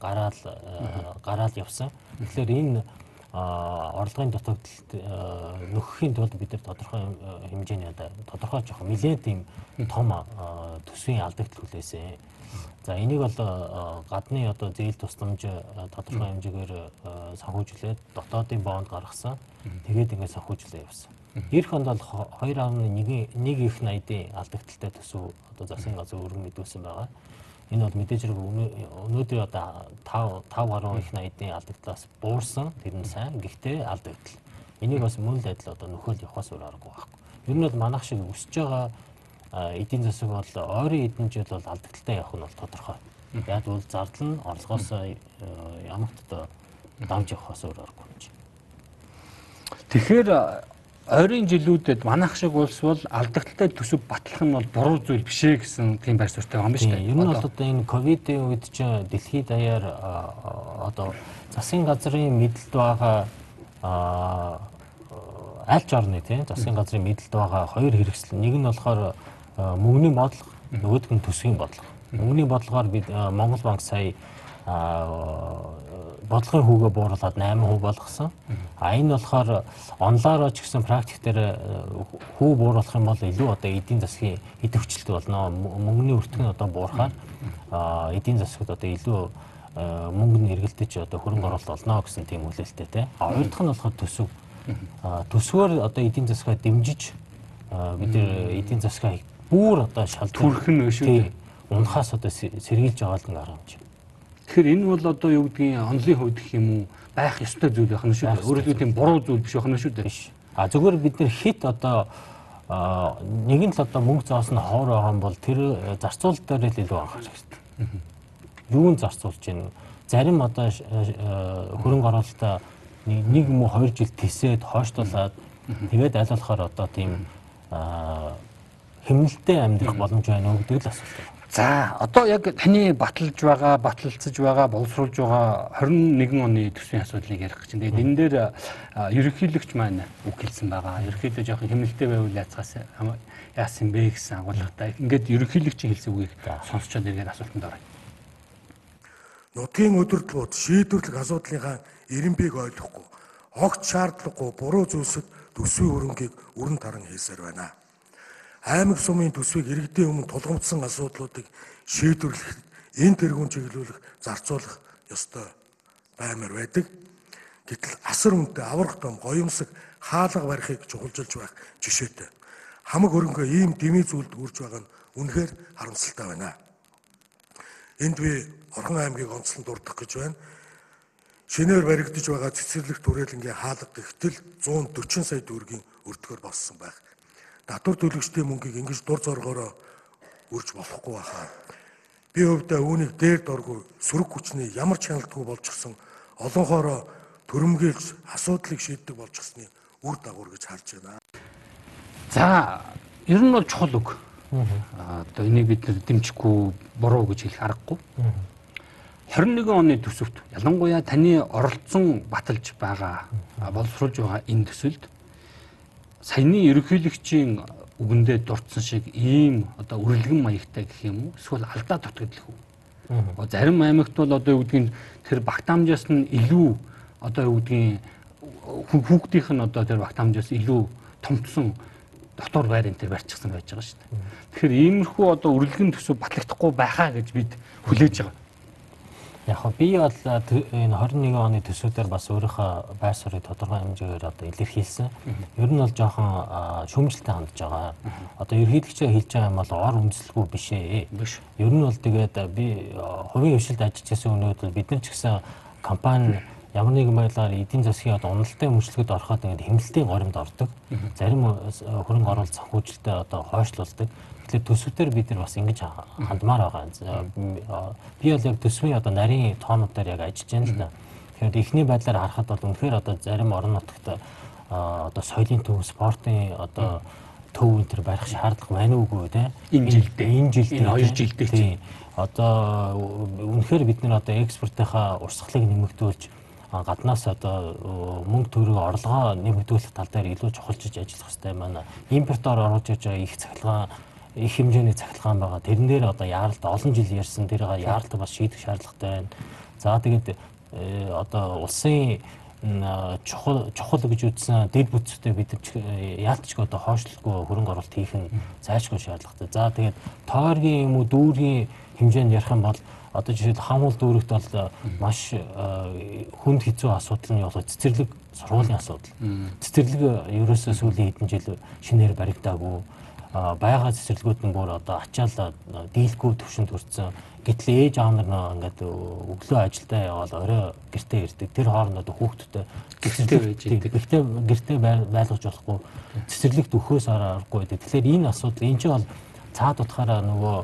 гараал гараал явсан. Тэгэхээр энэ орлогын дутагдалт нөхөхийн тулд бид нар тодорхой хэмжээний одоо тодорхой жоох нэлээд тийм том төсвийн алдагдлал хүлээсэн. За энийг бол гадны одоо зээл тусламж тодорхой хэмжээгээр санхүүжүүлээд дотоодын бонд гаргасан. Тэгээд ингээд санхүүжлээ явсан. Ирэх онд бол 2.1 1 их 80-ийн алдагдaltaй төсөв одоо засгийн газар өргөн мэдүүлсэн байгаа. Энэ бол мэдээж хэрэг өнөөдөр одоо 5 5 гаруй их 80-ийн алдагдлаас буурсан. Тэр нь сайн. Гэхдээ алдагдал. Энийг бас мөн л адил одоо нөхөөл явахаас өөр аргагүй байхгүй. Ер нь бол манайх шиг өсөж байгаа эдийн засаг бол ойрын эдэн жил бол алдагдaltaй явах нь бол тодорхой. Яг бол зардал нь орлогоос ямагт одоо дамж явахаас өөр аргагүй юм чинь. Тэгэхээр ойрын жилүүдэд манайх шиг улс бол алдагдaltaй төсөв батлах нь бол буруу зүйл биш ээ гэсэн тийм байр суурьтай байгаа юм ба шүү дээ. Ер нь бол одоо энэ ковидын үед чинь дэлхийд даяар одоо засгийн газрын мэдлэлд байгаа аль ч орны тийм засгийн газрын мэдлэлд байгаа хоёр хэрэгсэл нэг нь болохоор мөнгөний бодлого нөгөөдг нь төсвийн бодлого. Мөнгөний бодлогоор бид Монгол банк сая бодлогын хүүгээ бууруулад 8% болгосон. А энэ болохоор онлайнаар ч гэсэн практик дээр хүү бууруулах юм бол илүү одоо эдийн засгийн идэвхжлэлт болно. Мөнгөний өртөг нь одоо буурахаар эдийн засагт одоо илүү мөнгө нь эргэлдэж одоо хөрөнгө оруулалт олно гэсэн тийм хүлээлттэй те. А хоёр дахь нь болохоор төсөв. Төсвөөр одоо эдийн засгаа дэмжиж бид нэр эдийн засгаа бүр одоо шал түрхэн шүү дээ. Унахаас одоо сэргийлж л нэг арга чинь. Тэгэхээр энэ бол одоо юу гэдгийг онлын хувьд гэх юм уу байх ёстой зүйл байх нь шүү дээ. Өөрөөр хэлбэл тийм буруу зүйл биш байх нь шүү дээ. А зүгээр бид нар хит одоо нэг нь л одоо мөнгө зоос нь ховор байгаа юм бол тэр зарцуулалт дээр л илүү анхаарах хэрэгтэй. Юунд зарцуулж байна? Зарим одоо хөрөнгө оруулалтаа нэг юм уу хоёр жил тисээд хойшлуулад тэгээд аль болохоор одоо тийм хэмнэлтэд амьдрах боломж байна уу гэдэг л асуулт байна. За одоо яг таны баталж байгаа, баталцаж байгаа, боловсруулж байгаа 21 оны төсвийн асуудлыг ярих гэж байна. Тэгээд энэ дээр ерөнхийлөгч маань үг хэлсэн байгаа. Ерөнхийдөө жоохон хэмнэлтэй байвал яцгаас яасан бэ гэсэн агуулгатай. Ингээд ерөнхийлөгчийн хэлсэн үгийг сонсчод иргээр асуултанд орё. Нутгийн өдөрлгүүд шийдвэрлэх асуудлынхаа эренбийг ойлгохгүй, огт шаардлагагүй буруу зүйлсэд төсвийн хөрөнгийг өрн таран хийсээр байна аймаг сумын төсвийг иргэдийн өмнө тулгамдсан асуудлуудыг шийдвэрлэх энэ тэргуун чиглүүлэх зарцуулах ёстой баймар байдаг. Гэтэл асар үнэтэй аврах том гоёмсог хаалга барихыг чухалжилж байх жишээтэй. Хамаг хөрөнгө ийм дэмий зүйлд үрж байгаа нь үнэхээр харамсалтай байна. Энд би Орхон аймгийг онцлон дурдах гэж байна. Шинээр баригдаж байгаа цэцэрлэг түрээлэнгийн хаалга гихтэл 140 сая төгрөгийн өртгөр болсон байх татвар төлөгчдийн мөнгийг ингэж дур зоргоороо үрж болохгүй байхаа. Би өвдөө үүнийг дээр доргүй сөрөг хүчний ямар ч хяналтгүй болчихсон олонхоороо төрөмгийлж асуудлыг шийддэг болчихсны үр дагавар гэж харж байна. За, ер нь бол чухал үг. Аа одоо энийг бид нэр дэмжихгүй буруу гэж хэлэх аргагүй. 21 оны төсөвт ялангуяа таны оролцсон баталж байгаа боловсруулж байгаа энэ төсөлд саяны ерөнхийлөгчийн үгэндээ дурдсан шиг ийм одоо үрэлгэн маягтай гэх юм уу? Эсвэл алдаа дутагдал хүү? Аа. Зарим аймагт бол одоо юу гэдгийг тэр багтаамжаас нь илүү одоо юу гэдгийг хүүхдийнх нь одоо тэр багтаамжаас илүү томцсон дотор байр энэ төр барьчихсан байж байгаа шүү дээ. Тэгэхээр иймэрхүү одоо үрэлгэн төсөв батлагдахгүй байхаа гэж бид хүлээж байгаа. Яг би бол энэ 21 оны төсвүүдээр бас өөрийнхөө байр суурийг тодорхой хэмжээгээр одоо илэрхийлсэн. Ер нь бол жоохон шүүмжлэлтэй хандж байгаа. Одоо ерөнхийлөгчөө хэлж байгаа юм бол ор үндэслэхгүй биш ээ. Биш. Ер нь бол тэгээд би хувийн хвшилд ажиллаж байсан өнөөдөр бид нар ч гэсэн компани ямар нэгэн байдлаар эдийн засгийн одоо уналтын өмчлөгөд ороход ингээд хэмнэлтийн горимд ордог. Зарим хөрөнгө оруулалт санхүүжилтөд одоо хойшлуулдаг. Тэгэхээр төсвүүдээр бид нар бас ингэж хандмаар байгаа. Би бол яг төсвийн одоо нарийн тоонуудаар яг ажиллаж байна л да. Тэгэхээр эхний байдлаар харахад бол үнэхээр одоо зарим орон нутагт одоо соёлын төв, спортын одоо төв энэ төр барих шаардлага байна уугүй те. Энэ жилдээ, энэ жилдээ, хоёр жилдээ чинь одоо үнэхээр бид нар одоо экспортынхаа урсгалыг нэмэгдүүлж гаднаас одоо мөнгө төгрөг орлогоо нэмэгдүүлэх тал дээр илүү чухалчиж ажиллах хэрэгтэй байна. Импортоор оруулж иж байгаа их цахилгаан их хэмжээний цахилгаан байгаа. Тэрэн дээр одоо яаралт олон жил ярьсан тэрийг яаралт бас шийдэх шаардлагатай байна. За тэгээд э, одоо улсын чухал чухал гэж үзсэн дэд бүтцтэй бид яалтчгүй одоо хойшлолгүй хөрөнгө оруулалт хийх нь зайлшгүй шаардлагатай. За тэгээд тойргийн юм уу дүүргийн хэмжээнд ярих юм бол одоо жишээл хамуул дүүрэгт бол маш хүнд хэцүү асуудал нь болоо цэцэрлэг сургуулийн асуудал. Цэцэрлэг ерөөсөө сүүлийн хэдэн жил шинээр баригдаагүй байгаа цэцэрлэгүүд нь бүр одоо ачаал дийлгүй төвшөнд хүрсэн. Гэтэл ээж аав нар ингээд өглөө ажилдаа яваад орой гэртээ ирдэг. Тэр хооронд одоо хүүхдтэй гэртээ байж идэг. Гэхдээ гэртээ байлгаж болохгүй цэцэрлэгт өхөөс аргагүй. Тэгэхээр энэ асуудал энэ чинь бол цаад утгаараа нөгөө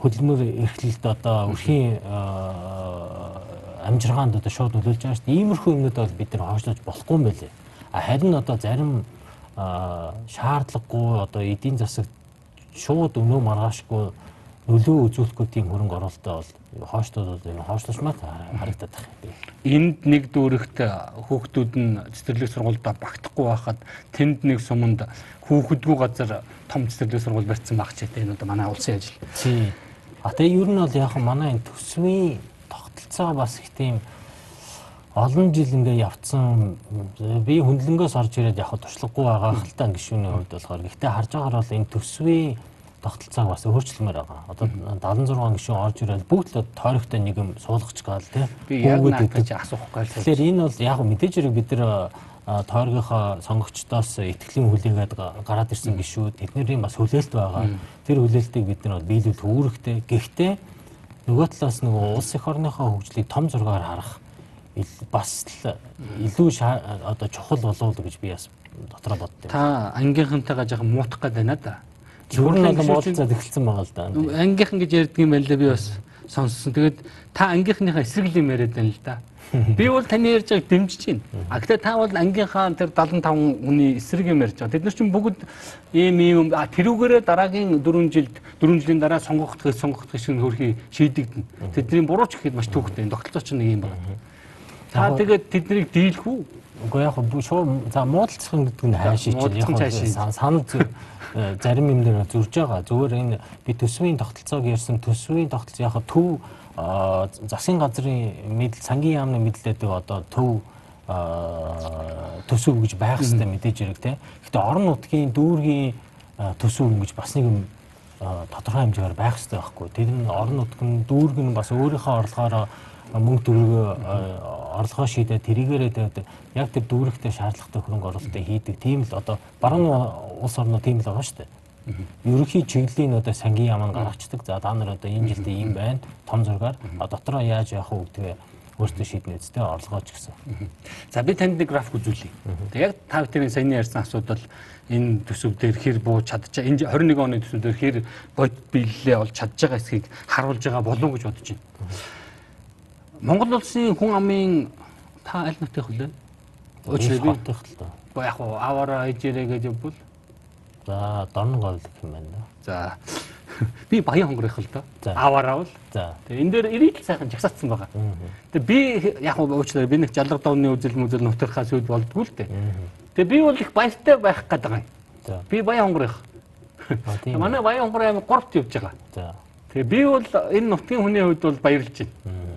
хөдөлмөр эрхлэлд одоо өрхийн амжиргаанд одоо шууд нөлөөлж байгаа шүү дээ. Иймэрхүү юмнууд бол бид нар хойшлуулж болохгүй юм байлээ. Харин одоо зарим шаардлагагүй одоо эдийн засаг шууд өнөө маргаашгүй нөлөө үзүүлэхгүй тийм хөрөнгө оруулалтаа бол хойштууд бол энэ хойшлуулмаар харагдаад байна. Энд нэг дүүрэгт хүүхдүүд нь цэцэрлэг сургуульд багтахгүй байхад тэнд нэг суманд хүүхэдгүй газар том цэцэрлэг сургууль барьсан баг ч гэдэг энэ одоо манай улсын ажил. Тийм. А тэгээ ер нь бол яг манай энэ төсвийн тогтолцоо бас их тийм олон жил ингээ явцсан би хөндлөнгөөс орж ирээд яг туршлагагүй байгаа хальтаа гişүүний хувьд болохоор гэхдээ харж байгаагаар бол энэ төсвийн тогтолцоог бас өөрчлөмөр байгаа. Одоо 76 гишүүн орж ирээд бүгд л тойрогтой нэг юм суулгач гал тий. Би яг надад асуухгүй л. Тэгэхээр энэ бол яг мэдээж хэрэг бид нар тойргийнхоо сонгогчдоос ихтгэлийн хүлээгээд гараад ирсэн гişүүд тэдний бас хүлээлт байгаа. Тэр хүлээлтийг бид нар биелүүлэх үүрэгтэй. Гэхдээ нөгөө талаас нөгөө улс эх орныхоо хөгжлийг том зургаар харах бас илүү одоо чухал болов уу гэж би бас дотроо боддоо. Та ангийнхантайгаа жоохон муутах гээд байна да. Зүгээр нь одоо муудалцаад эхэлсэн байгаа л да. Ангийнхан гэж ярьдаг юм байна лээ би бас сонссон. Тэгээд та ангийнхныхаа эсрэг юм яриад байна л да. Би бол таны ярьж байгааг дэмжиж байна. А гэхдээ та бол ангийнхаа тэр 75 хүний эсрэг юм ярьж байгаа. Тэд нар чинь бүгд ийм ийм а тэрүүгээрээ дараагийн 4 жилд 4 жилийн дараа сонгох гэж сонгох гэж хөрхий шийдэгдэнэ. Тэдний буруу ч гэхэд маш төвхтэй. Тогтолцоо ч нэг юм байна. Та тэгээд тэднийг дийлэх үү? Үгүй яг шууд за муудалцах гэдэг нь хайшиж яг санал э, зарим юм дээр зурж байгаа. Зүгээр энэ би төсвийн тогтолцоог ярьсан төсвийн тогтолцоо яг төв засгийн газрын мэдл сангийн яамны мэдлээдэг одоо төв төсөв гэж байх хэрэгтэй мэдээж хэрэг те. Гэхдээ орон нутгийн дүүргийн төсөв гэж бас нэг юм тодорхой хэмжээгээр байх хэрэгтэй байхгүй. Тэр нь орон нутгийн дүүрэг нь бас өөрийнхөө орлогоороо мөнгө төгрөгөө орлогоо шийдээ тэрийгээрээ тэгээд яг тэр дүүрэгтэй шаардлагатай хөрөнгө оруулалтыг хийдэг. Тийм л одоо баруун улс орнууд тийм л байгаа шүү дээ. Ерөнхий чиглэлийн одоо сангийн яамд гаргацдаг. За та нар одоо энэ жилдээ ийм байна. Том зургаар дотроо яаж явах вэ гэдгээ өөртөө шийднэ үстэй орлогооч гэсэн. За би танд нэг график үзүүлье. Тэг яг та бүхэн саяны ярьсан асуудал энэ төсөв дээр хэр бууж чадчих. Энэ 21 оны төсөв дээр хэр бод биелэлээ олж чадж байгаа эсхийг харуулж байгаа болов уу гэж бодож байна. Монгол улсын хүн амын та аль нутгийнх вэ? Өчигдөр хотынх л доо. Гэхдээ яг аваараа ижээрээ гэж явбал за дорн гол гэх юм байна. За Би баян хонгорох л доо. Аваараа бол. За. Тэгээ энэ дээр ирээд сайхан жагсаацсан байгаа. Тэгээ би яг нь уучлаарай би нэг жалга давны үзэл мүзэл нутархаас үед болдгүй л дээ. Тэгээ би бол их баяртай байх гээд байгаа юм. За. Би баян хонгорох. Манай баян хонгор аймаг 3-т явж байгаа. За. Тэгээ би бол энэ нутгийн хүний хувьд бол баярлж байна.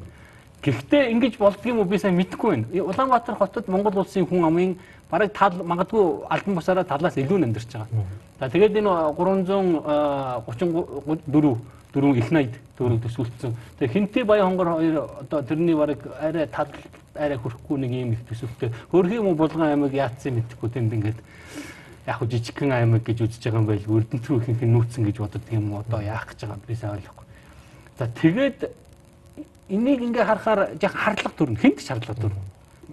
Гэхдээ ингэж болдгийм үү би сайн мэдэхгүй байна. И Улаанбаатар хотод Монгол улсын хүн амын бараг тал магадгүй албан бусаараа талаас илүү амьдарч байгаа. За тэгээд энэ 334 дөрөв их найд дөрөв төсвөлдсөн. Тэгээ хинтээ баян хонгор хоёр одоо тэрний бараг арай тал арай хөрөхгүй нэг юм их төсөвтэй. Хөрхийн юм булган аймаг яатсан мэдэхгүй тэнд ингээд яг хөө жижигхэн аймаг гэж үзэж байгаа юм байл өрдөнт рүү ихэнх нь нүүцэн гэж бодод юм одоо яах гэж байгаа би сайн ойлгохгүй. За тэгээд энийг ингээ харахаар яг харлага төрнө хинт шаардлага төрнө.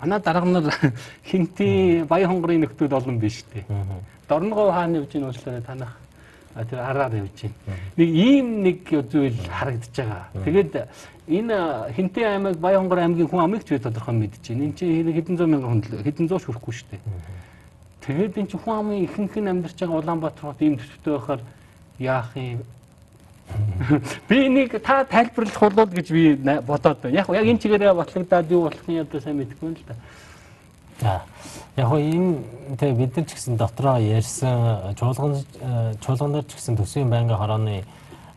Манай дарга нар хинти баян хонгорын нөхдүүд олон биш үү. Дорногов хааны үжийн уучлаарай танах тэр араар явж байна. Нэг ийм нэг зүйл харагдаж байгаа. Тэгээд энэ хинти аймаг баян хонгор аймгийн хүн амыг ч тодорхой мэдэж байна. Энд чинь хэдэн зуун мянган хүн хэдэн зуун шүрхгүй шүү дээ. Тэгээд энэ чинь хүн амын ихэнх нь амьдарч байгаа Улаанбаатар хот ийм төсөвтэй байхаар яах юм Би энийг та тайлбарлах болов гэж би бодоод байна. Яг яг энэ чигээрээ батлагдаад юу болох нь одоо сайн мэдэхгүй юм л да. За. Яг хоо энэ тэг бид нар ч гэсэн дотроо ярьсан чуулган чуулганаар ч гэсэн төсвийн байнгын хорооны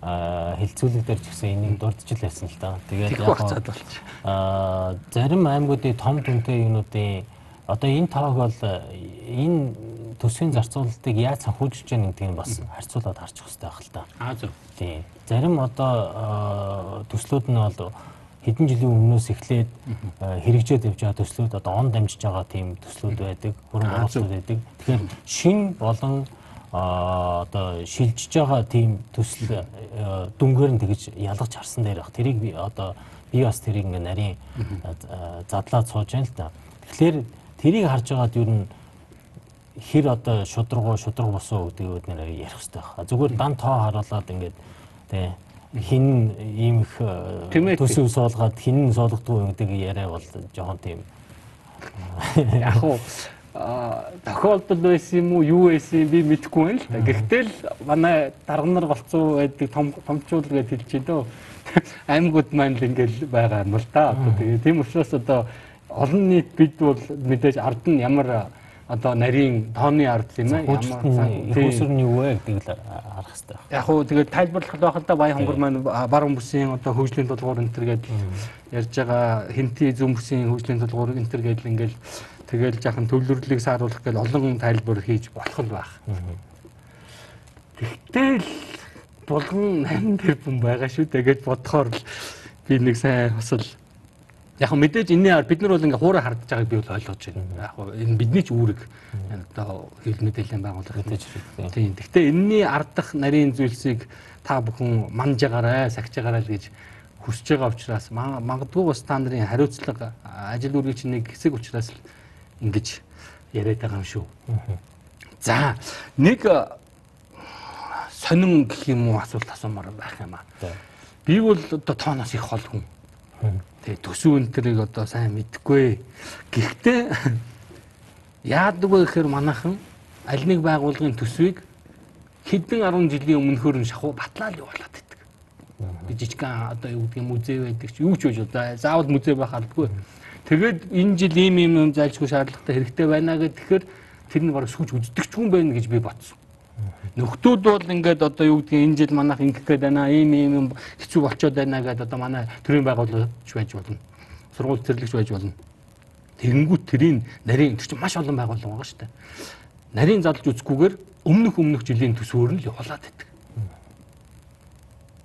а, хилцүүлэг дээр ч гэсэн энийг дурдж байсан л да. Тэгээд яг хугацаад хоо болчих. а, зарим аймагуудын том дүнтэй юмнуудын одоо энэ тоог бол энэ төсвийн зарцуулалтыг яаж санхүүжиж байгаа гэдгийг бас харьцуулаад харчих хэрэгтэй байх л та. Аа зөв. Тийм. Зарим одоо а, төслүүд нь бол хэдэн жилийн өмнөөс эхлээд а, хэрэгжээд явж байгаа төслүүд одоо он дамжиж байгаа тийм төслүүд байдаг, хөрөнгө оруулалтууд байдаг. Тэгэхээр шин болон а, одоо шилжиж байгаа тийм төсөл дүнгээр нь тэгж ялгаж харсан дээр баг. Тэрийг би одоо би бас тэрийг ингээ нарийн задлаад сууж байна л да. Тэгэхээр тэрийг харж байгаад юу н хэр одоо шудрагуу шудраг босоо гэдгийг бид нэр ярих хэрэгтэй байна. Зүгээр дан тоо харуулад ингээд тий хин ийм их э, төсөв суулгаад хин нь суулгадгүй гэдэг яриа бол жоохон тийм Яг уу тохиолдол байсан юм уу юу байсан би мэдэхгүй байна л да. Гэхдээ л манай дарга нар болцсон байдаг том томчууд гэж хэлж байна. Аймагуд маань л ингээл байгаа юм л да. Одоо тэгээ тийм учраас одоо олон нийт бид бол мэдээж ард нь ямар одоо нарийн тооны ард юм нь их тийм. усэр нь юу вэ гэдгийг л харах хэрэгтэй байна. Яг хуу тэгээд тайлбарлах байх л да баян хонгор маань баг хүмүүсийн одоо хөгжлийн тулгуур энэ төр гээд ярьж байгаа хинти зөв хүмүүсийн хөгжлийн тулгуур энэ төр гээд л ингээл тэгэл жахан төвлөрлөлийг сааруулах гээд олон тайлбар хийж болох л байх. Тэгтэл булган 8 тэрбум байгаа шүү тэгээд бодохоор л би нэг сайн бас л Яг мэдээж ар бид нар бол ингээ хуурай хардж байгааг би бол ойлгож байна. Яг энэ бидний ч үүрэг одоо хэвлэл мэдээллийн байгууллага Мэдээж хэрэгтэй. Тийм. Гэхдээ энэний ардах нарийн зүйлсийг та бүхэн манжаагаарай, сахижаагаарай л гэж хүсэж байгаа учраас магадгүй бас та нарын хариуцлага ажил үргэлж нэг хэсэг учраас л ингэж яриад байгаа юм шүү. За нэг э, сонин гэх юм уу асуулт асуумаар байх юм аа. Би бол одоо тооноос их хол хүн. Тэгээ төсөв өнтрийг одоо сайн мэдэхгүй. Гэхдээ яадаг вэ гэхээр манайхан аль нэг байгууллагын төсвийг хэдэн 10 жилийн өмнөхөр нь шахуу батлаад явуулаад байдаг. Жижигхан одоо юу гэдгийг музей байдаг ч юу ч байж одоо заавал музей байх албагүй. Тэгээд энэ жил ийм ийм юм зайлшгүй шаардлагатай хэрэгтэй байна гэд тэгэхээр тэр нь бараг сүүж үздэг ч юм байна гэж би бодсон. Нөхдүүд бол ингээд одоо юу гэдгийг энэ жил манайх ингэх гээд байна ийм ийм хэцүү болчиход байна гэдээ одоо манай төрийн байгууллагч байж болно. Сургууль зэрлэгч байж болно. Тэгэнгүүт тэрийн нарийн тэр чинь маш олон байгууллага байгаа шүү дээ. Нарийн задлж үзэхгүйгээр өмнөх өмнөх жилийн төсвөөр нь л явуулаад байдаг.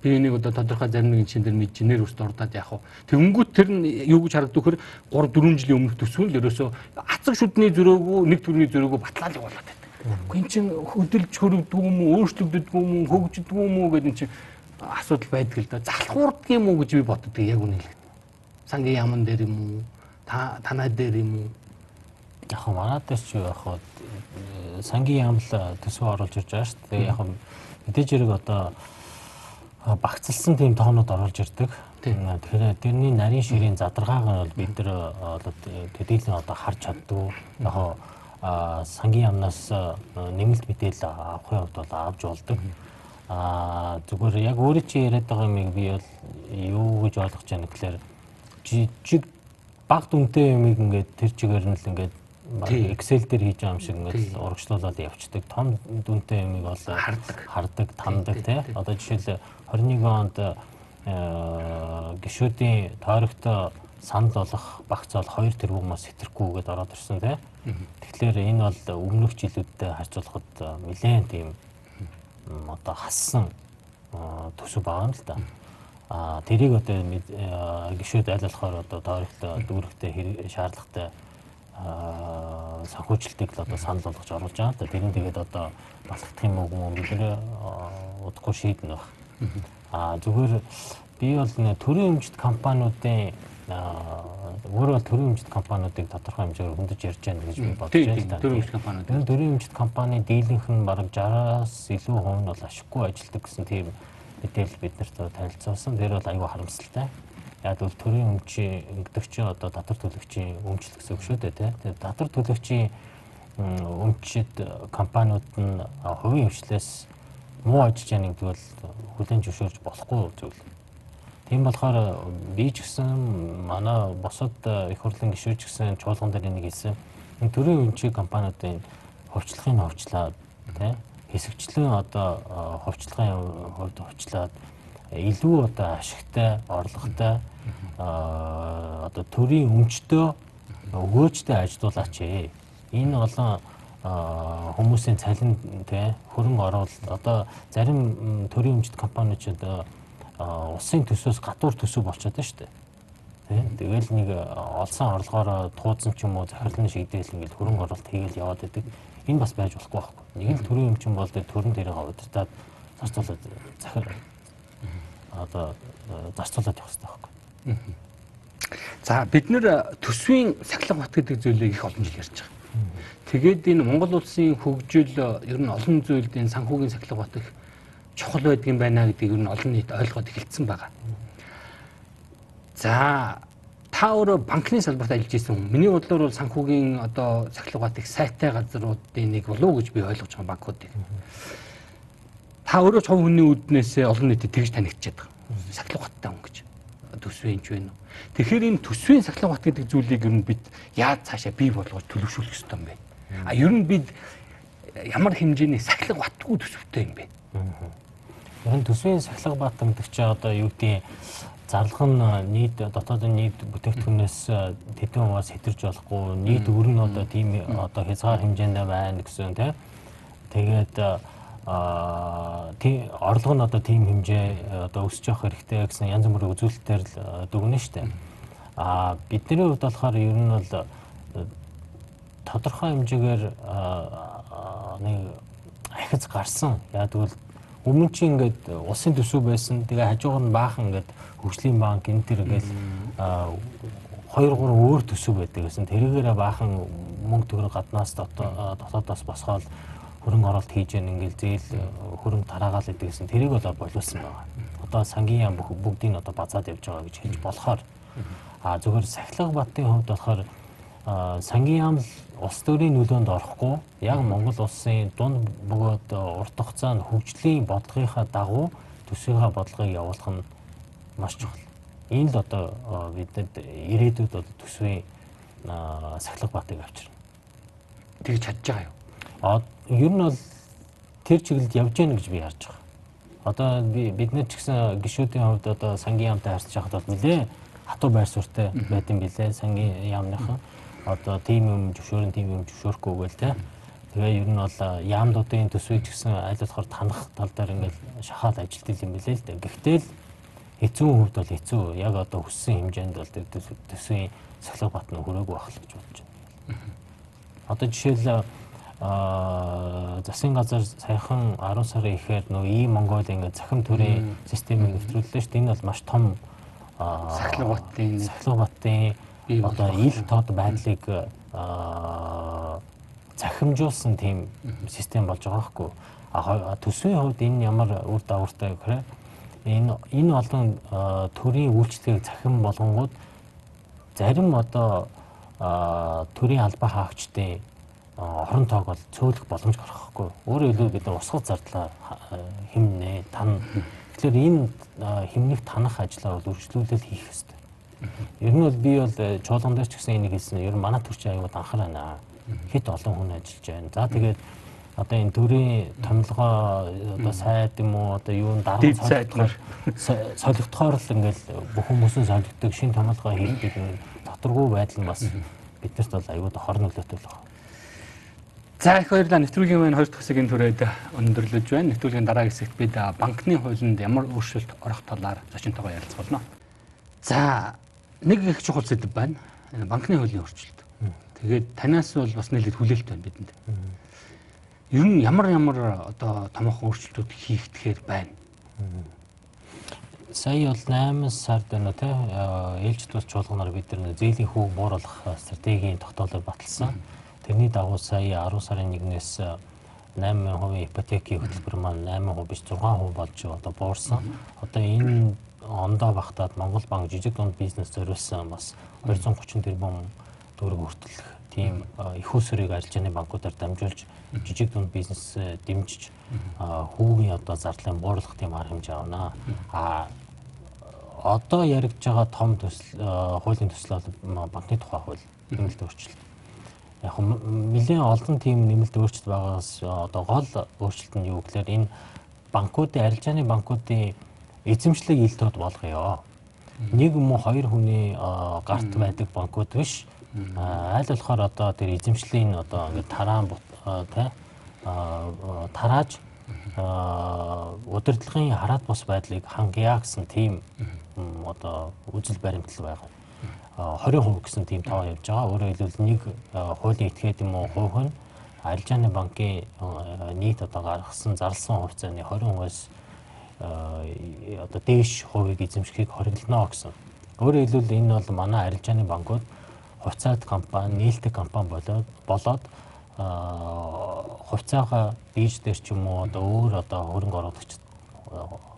Би энийг одоо тодорхой зарим нэгэн чин дээр мэдж нэр үст ордоод яах вэ? Тэгэнгүүт тэр нь юу гэж харагддаг вөхөр 3 4 жилийн өмнөх төсвөө л ерөөсөө ацаг шүдний зөрөөгөө нэг төрний зөрөөгөө батлаад явуулаад байдаг. Эн чин хөдөлж хөрөгдөг юм уу, өөрчлөгддөг юм уу, хөгждөг юм уу гэдэг эн чин асуудал байдаг л да. Залхуурдаг юм уу гэж би боддог яг үнэ хэлэхэд. Сангийн яман дээр юм уу? Та танай дээр юм уу? Яг дээр ч яг э, сангийн яамл төсөв оруулж ирж байгаа шүү дээ. Яг мэдээж хэрэг одоо багцлсан тийм тоонууд оруулж ирдэг. Тэгэхээр тэрний нарийн ширийн задаргааг нь бол бид нар одоо төдийлөн одоо харж чаддгүй. Яг сангийн яамнаас а, нэмэлт мэдээлэл авахын хувьд бол авч болдог. Аа зүгээр яг өөрөө чи яриад байгаа юмыг би бол юу гэж ойлгож байна гэхээр жижиг баг дүнтэй юмыг ингээд тэр чигээр нь л ингээд Excel дээр хийж байгаа юм шиг ингээд урагшлуулаад явцдаг. Том дүнтэй юмыг бол Хардаг. хардаг, тандаг тий. Одоо жишээл 21 онд гişүүдийн тойрогтой санал болох багц бол 2 тэрбумаас хэтрэхгүй гэдээ ороод ирсэн тий. Тэгэхээр энэ бол өмнөх жилүүдэд харьцуулахад нэлээд тийм одоо хассан төсөв байгаа юм л да. А тэрийг одоо гişүүд аль болохоор одоо тойрогтой дүүрэгтэй шаардлагатай аа, санхүүжилтийг л одоо санал болгож оруулж байгаа. та тэрэн тэгээд одоо батлагдах юм уу билээ удахгүй шийднэ баг. Аа зүгээр би бол нэ төрийн өмчт компаниудын өөрөө бол төрийн өмчт компаниудыг тодорхой хэмжээгээр хөндөж ярьж байна гэж би бодож байна л да. төрийн өмчт компаниуд. Энэ төрийн өмчт компани дийлэнх нь бараг 60-аас илүү хувь нь бол ашиггүй ажилладаг гэсэн тийм мэдээлэл бид нарт танилцуулсан. Тэр бол аюу харамсалтай. Яг бол төрийн өмчийн өмгдөгчийн одоо татвар төлөгчийн өмчлөл гэсэн үг шүү дээ тий. Тэгээд татвар төлөгчийн м, өмчид компаниуд нь хувийн өмчлөөс муу ажиллаж байгаа нэг бол хүлэн зөвшөөрж болохгүй зүйл. Тийм болохоор би ч гэсэн манай босод их хурлын гишүүч гэсэн чуулган дээр энийг хэлсэн. Төрийн өмчийн компаниудын хувьчлагын хувьчлаад тий хэсэгчлэн одоо а, хувьчлагын хувьд хувьчлаад илүү одоо ашигтай, орлоготой а, одоо төрийн өмчтөө өгөөжтэй ажилуулаач ээ. Энэ олон хүмүүсийн цалин тий хөрөнгө оруулалт одоо зарим төрийн өмчт компаниуд одоо а, улсын төсөөс гадуур төсөв болчиход байна шүү дээ. Тий. Тэгэл нэг олсон орлогоороо туудсан ч юм уу захирлын шийдээл ингээл хөрөнгө оруулалт хийгээл яваад байдаг. Энэ бас байж болохгүй байхгүй. Нэг л төрийн өмчин бол тэр төрөн дээрээ удирдаад зарцуулаад захир одоо э, зарцуулаад явах хэрэгтэй байхгүй. За бид нэр төсвийн сахилга бат гэдэг зүйлийг их олон жил ярьж байгаа. Тэгээд энэ Монгол улсын хөгжил ер нь олон зүйлд энэ санхүүгийн сахилга бат их чухал байдаг юм байна гэдгийг нь олон нийт ойлгоод эхэлсэн байгаа. За та өөрөө банкны салбарт ажиллаж исэн хүн. Миний бодлоор бол санхүүгийн одоо сахилга бат их сайтай газруудын нэг болов уу гэж би ойлгож байгаа банкуудыг. Та өөрөө хувь хүний үүднээс олон нийтэд тэгж танигдчихад байгаа. Сахилга баттай хүн гэж. Төсвийн ч байна уу. Тэгэхээр энэ төсвийн сахилга бат гэдэг зүйлийг ер нь бид яаж цаашаа бий болгож төлөвшүүлэх ёстой юм бэ? А ер нь бид ямар хэмжээний сахилга батгүй төсөвтэй юм бэ? Энэ төсвийн сахилга бат гэдэг чинь одоо юу гэдгийг зарлага нь нийт дотоодын нийт бүтээгдэхүүнээс тэдэн хуваас хэтэрж болохгүй нийт өр нь одоо тийм одоо хязгаар хэмжээнд байна гэсэн тийм тэгээд а тийм орлого нь одоо тийм хэмжээ одоо өсөж явах хэрэгтэй гэсэн янз бүрийн үзүүлэлтээр л дүгнэ штэ. А бидний хувьд болохоор ер нь бол тодорхой хэмжээгээр нэг ахиц гарсан. Яг тэгвэл өмнө чи ингээд улсын төсөв байсан. Тэгээ хажуугаар нь баахан ингээд хөгжлийн банк энэ төр ингээл 2 3 өөр төсөв байдаг гэсэн. Тэрэгээрээ баахан мөнгө төгрөг гаднаас дотоодоос босгоод хөрөнгө оруулалт хийж яан ингээл зээл хөрөнгө тараагаал гэдэг гэсэн. Тэрийг бол боловсон байгаа. Одоо сангийн яам бүгдийг нь одоо базаад явж байгаа гэж хэлж болохоор а зөвхөн сахилга батын хувьд болохоор сангийн яам л улс төрийн нөлөөнд орохгүй яг Монгол улсын дунд бөгөөд урт хугацаанд хөгжлийн бодлогынхаа дагуу төсвийнхаа бодлогыг явуулах нь маш чухал. Энэ л одоо бидэд ирээдүйд бол төсвийн сахилга батыг авчирна. Тэгж чадж байгаа юу? А ер нь бол тэр чиглэлд явж гэнэ гэж би харж байгаа. Одоо би бид нар ч гэсэн гişүүдийн хувьд одоо сангийн яамтай харьцаж байхад бол нэлээ хатуу байр суурьтай юм билээ сангийн яамныхан. Одоо тим юм зөвшөөрөн тим юм зөвшөөрөхгүй гээл те. Тэгээ ер нь бол яамдуудын төсвийг ч гэсэн аль болохоор танах тал дээр ингээл шахаад ажилтдаг юм билээ л дээ. Гэхдээ л хэцүү хувьд бол хэцүү. Яг одоо хүссэн хэмжээнд бол тэр төсвийн сахилга бат нь хүрээгүй байх л гэж бодож байна. Одоо жишээл засгийн газар саяхан 10 сарын ихээр нөө ийм Монгол ингээд захим төрийн системийг нэвтрүүллээ шүү дээ. Энэ бол маш том сахилга батын сахилга батын одоо ил тод байдлыг захимжуулсан тийм систем болж байгаа хгүй. Төсвийн хувьд энэ ямар үр дагавартай гэхээр энэ энэ олон төрийн үйлчлэгийг захим болгонгууд зарим одоо төрийн албаа хаагчдын орон тоог бол цөөлөх боломж гарахгүй. Өөрөөр хэлбэл бид нар усгал зардлаа хэмнэ, тань. Тэгэхээр энэ хэмнэх танах ажлаа бол үргэлжлүүлэл хийх хэрэгтэй. Ер нь бол би бол чуулган дээр ч гэсэн энийг хэлсэн. Ер нь манай төрчин аюул анхаарана. Хит олон хүн ажиллаж байна. За тэгээд одоо энэ төрийн томилгоо одоо сайд юм уу одоо юу дарга сайдгаар солигдохоор л ингээл бүх хүмүүсийн солигддог шин томилгоо хийдэг доторгүй байдал нь бас биднэрт бол аюул хор нөлөөтэй л байна. За их баярлалаа. Нэвтрүүлгийн маань хоёр дахь хэсгийн түрээд өндөрлөж байна. Нэвтрүүлгийн дараагийн хэсэгт бид банкны хуулинд ямар өөрчлөлт орох талаар зочинтойгоо ярилцах болно. За нэг их чухал зүйл байна. Банкны хуулийн өөрчлөлт. Тэгээд танаас бол бас нэлээд хүлээлт байна бидэнд. Ер нь ямар ямар одоо томоохон өөрчлөлтүүд хийх тэгэхээр байна. Сая бол 8 сард байна те ээлжид бас чуулганаар бид нар зээлийн хүүг бууруулах стратегийн тогтоолыг баталсан. Тэрний дагуу сая 10 сарын 1-ээс 8% ипотекийн хөтөлбөр маань 8% биш 6% болж одоо буурсан. Одоо энэ ондоо багтаад Монгол банк жижиг дунд бизнес зориулсан бас 230 тэрбум төгрөг хүртэлх тийм их усрыг арилжааны банкудаар дамжуулж жижиг дунд бизнес дэмжиж хүүгийн одоо зардлын бууруулах тийм арга хэмжээ авна. А одоо яригдж байгаа том төсөл хуулийн төсөл бол банкны тухай хууль нэмэлт өөрчлөлт яг нэлээд олон тийм нэмэлт өөрчлөлт байгаас одоо гол өөрчлөлт нь юу гэхээр энэ банкуудын арилжааны банкуудын эзэмшлиг ил тод болгоё. Нэг юм уу хоёр хүний гарт байдаг банкуд биш. Аль болохоор одоо тэр эзэмшлийн одоо ингээд тараан тий тарааж удирдлагын хараат бус байдлыг хангая гэсэн тийм одоо үзэл баримтлал байгаа. 20% гэсэн тийм тоо явж байгаа. Өөрөөр хэлбэл нэг хуулийн этгээд юм уу хувь нь арилжааны банкын нийт одоо гаргасан зарласан хувьцааны 20%-аас одоо дээш хувийг эзэмшихийг хориглоно гэсэн. Өөрөөр хэлбэл энэ бол манай арилжааны банкуд хувьцаат компани, нээлттэй компани болоод болоод хувьцаагаа бирж дээр ч юм уу одоо өөр одоо хөрөнгө оруулагчид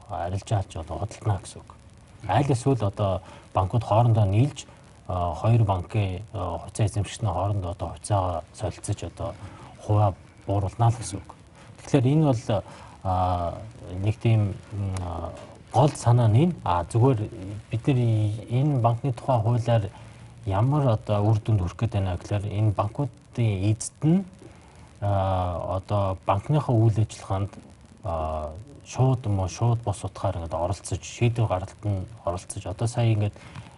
арилжаач одоо худалдана гэсэн үг. Аль эсвэл одоо банкуд хоорондоо нийлж хоёр банкын хувьцаа эзэмшигчний хоорондоо одоо хувьцаагаа солилцож одоо хуваа бууруулна л гэсэн үг. Тэгэхээр энэ бол нэг тийм гол санаа нь а зүгээр бид нар энэ банкны тухай хуулиар ямар одоо үр дүнд хүрэх гээд байна гэхээр энэ банкуудын эзэд нь одоо банкныхаа үйл ажиллагаанд шууд уу шууд бос утгаар ингээд оролцож шийдвэр гаргалтанд оролцож одоо сая ингээд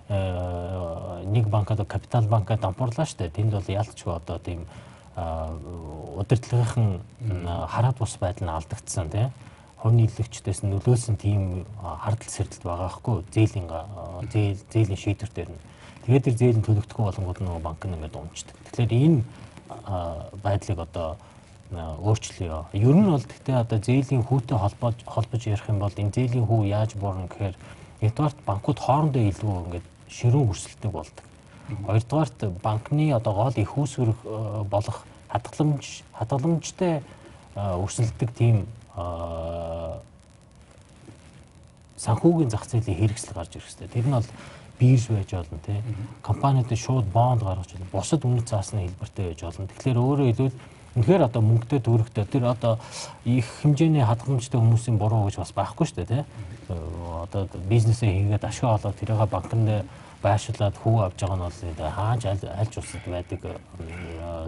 нэг банкад капитал банкад дампуурлаа штэ. Тэнд бол ялцчгүй одоо тийм удирдлагын хараад бус байдал нь алдагдсан тийм хувь нийлэгчдээс нөлөөсөн тийм хардл сэрдэлт байгаа хгүй зээлийн зээл зээлийн шийдвэр дээр нь тэгээд тэр зээл нь төлөгдөхгүй болонгууд нөгөө банк нь ингээд умчдаг. Тэгэхээр энэ байдлыг одоо өөрчлөё. Ер нь бол гэхдээ одоо зээлийн хүүтэй холбож холбож ярих юм бол энэ зээлийн хүү яаж буурна гэхээр нэгдүгээрт банкуд хоорондоо илүү ингээд ширүүн өрсөлдөг болдог. Хоёрдугаарт банкны одоо гол их үүсвэр э, болох хадгаламж хадгаламжтай өрсөлдөг тийм санхүүгийн зах зээлийн хэрэгсэл гарч ирэх хэрэгтэй. Тэр нь бол бирж байж болно тий. Компаниуд шууд бонд гаргаж болно. Бусад үнэт заасны хэлбэртэй байж болно. Тэгэхээр өөрөөр хэлбэл үнэхээр одоо мөнгөтэй төгрөгтэй тэр одоо их хэмжээний хадгаламжтай хүмүүсийн буруу гэж бас байхгүй шүү дээ тий. Одоо бизнесээ хийгээд ашиг олоод тэрийг банкнд байршуулад хүү авч байгаа нь бол хааж альж усад байдаг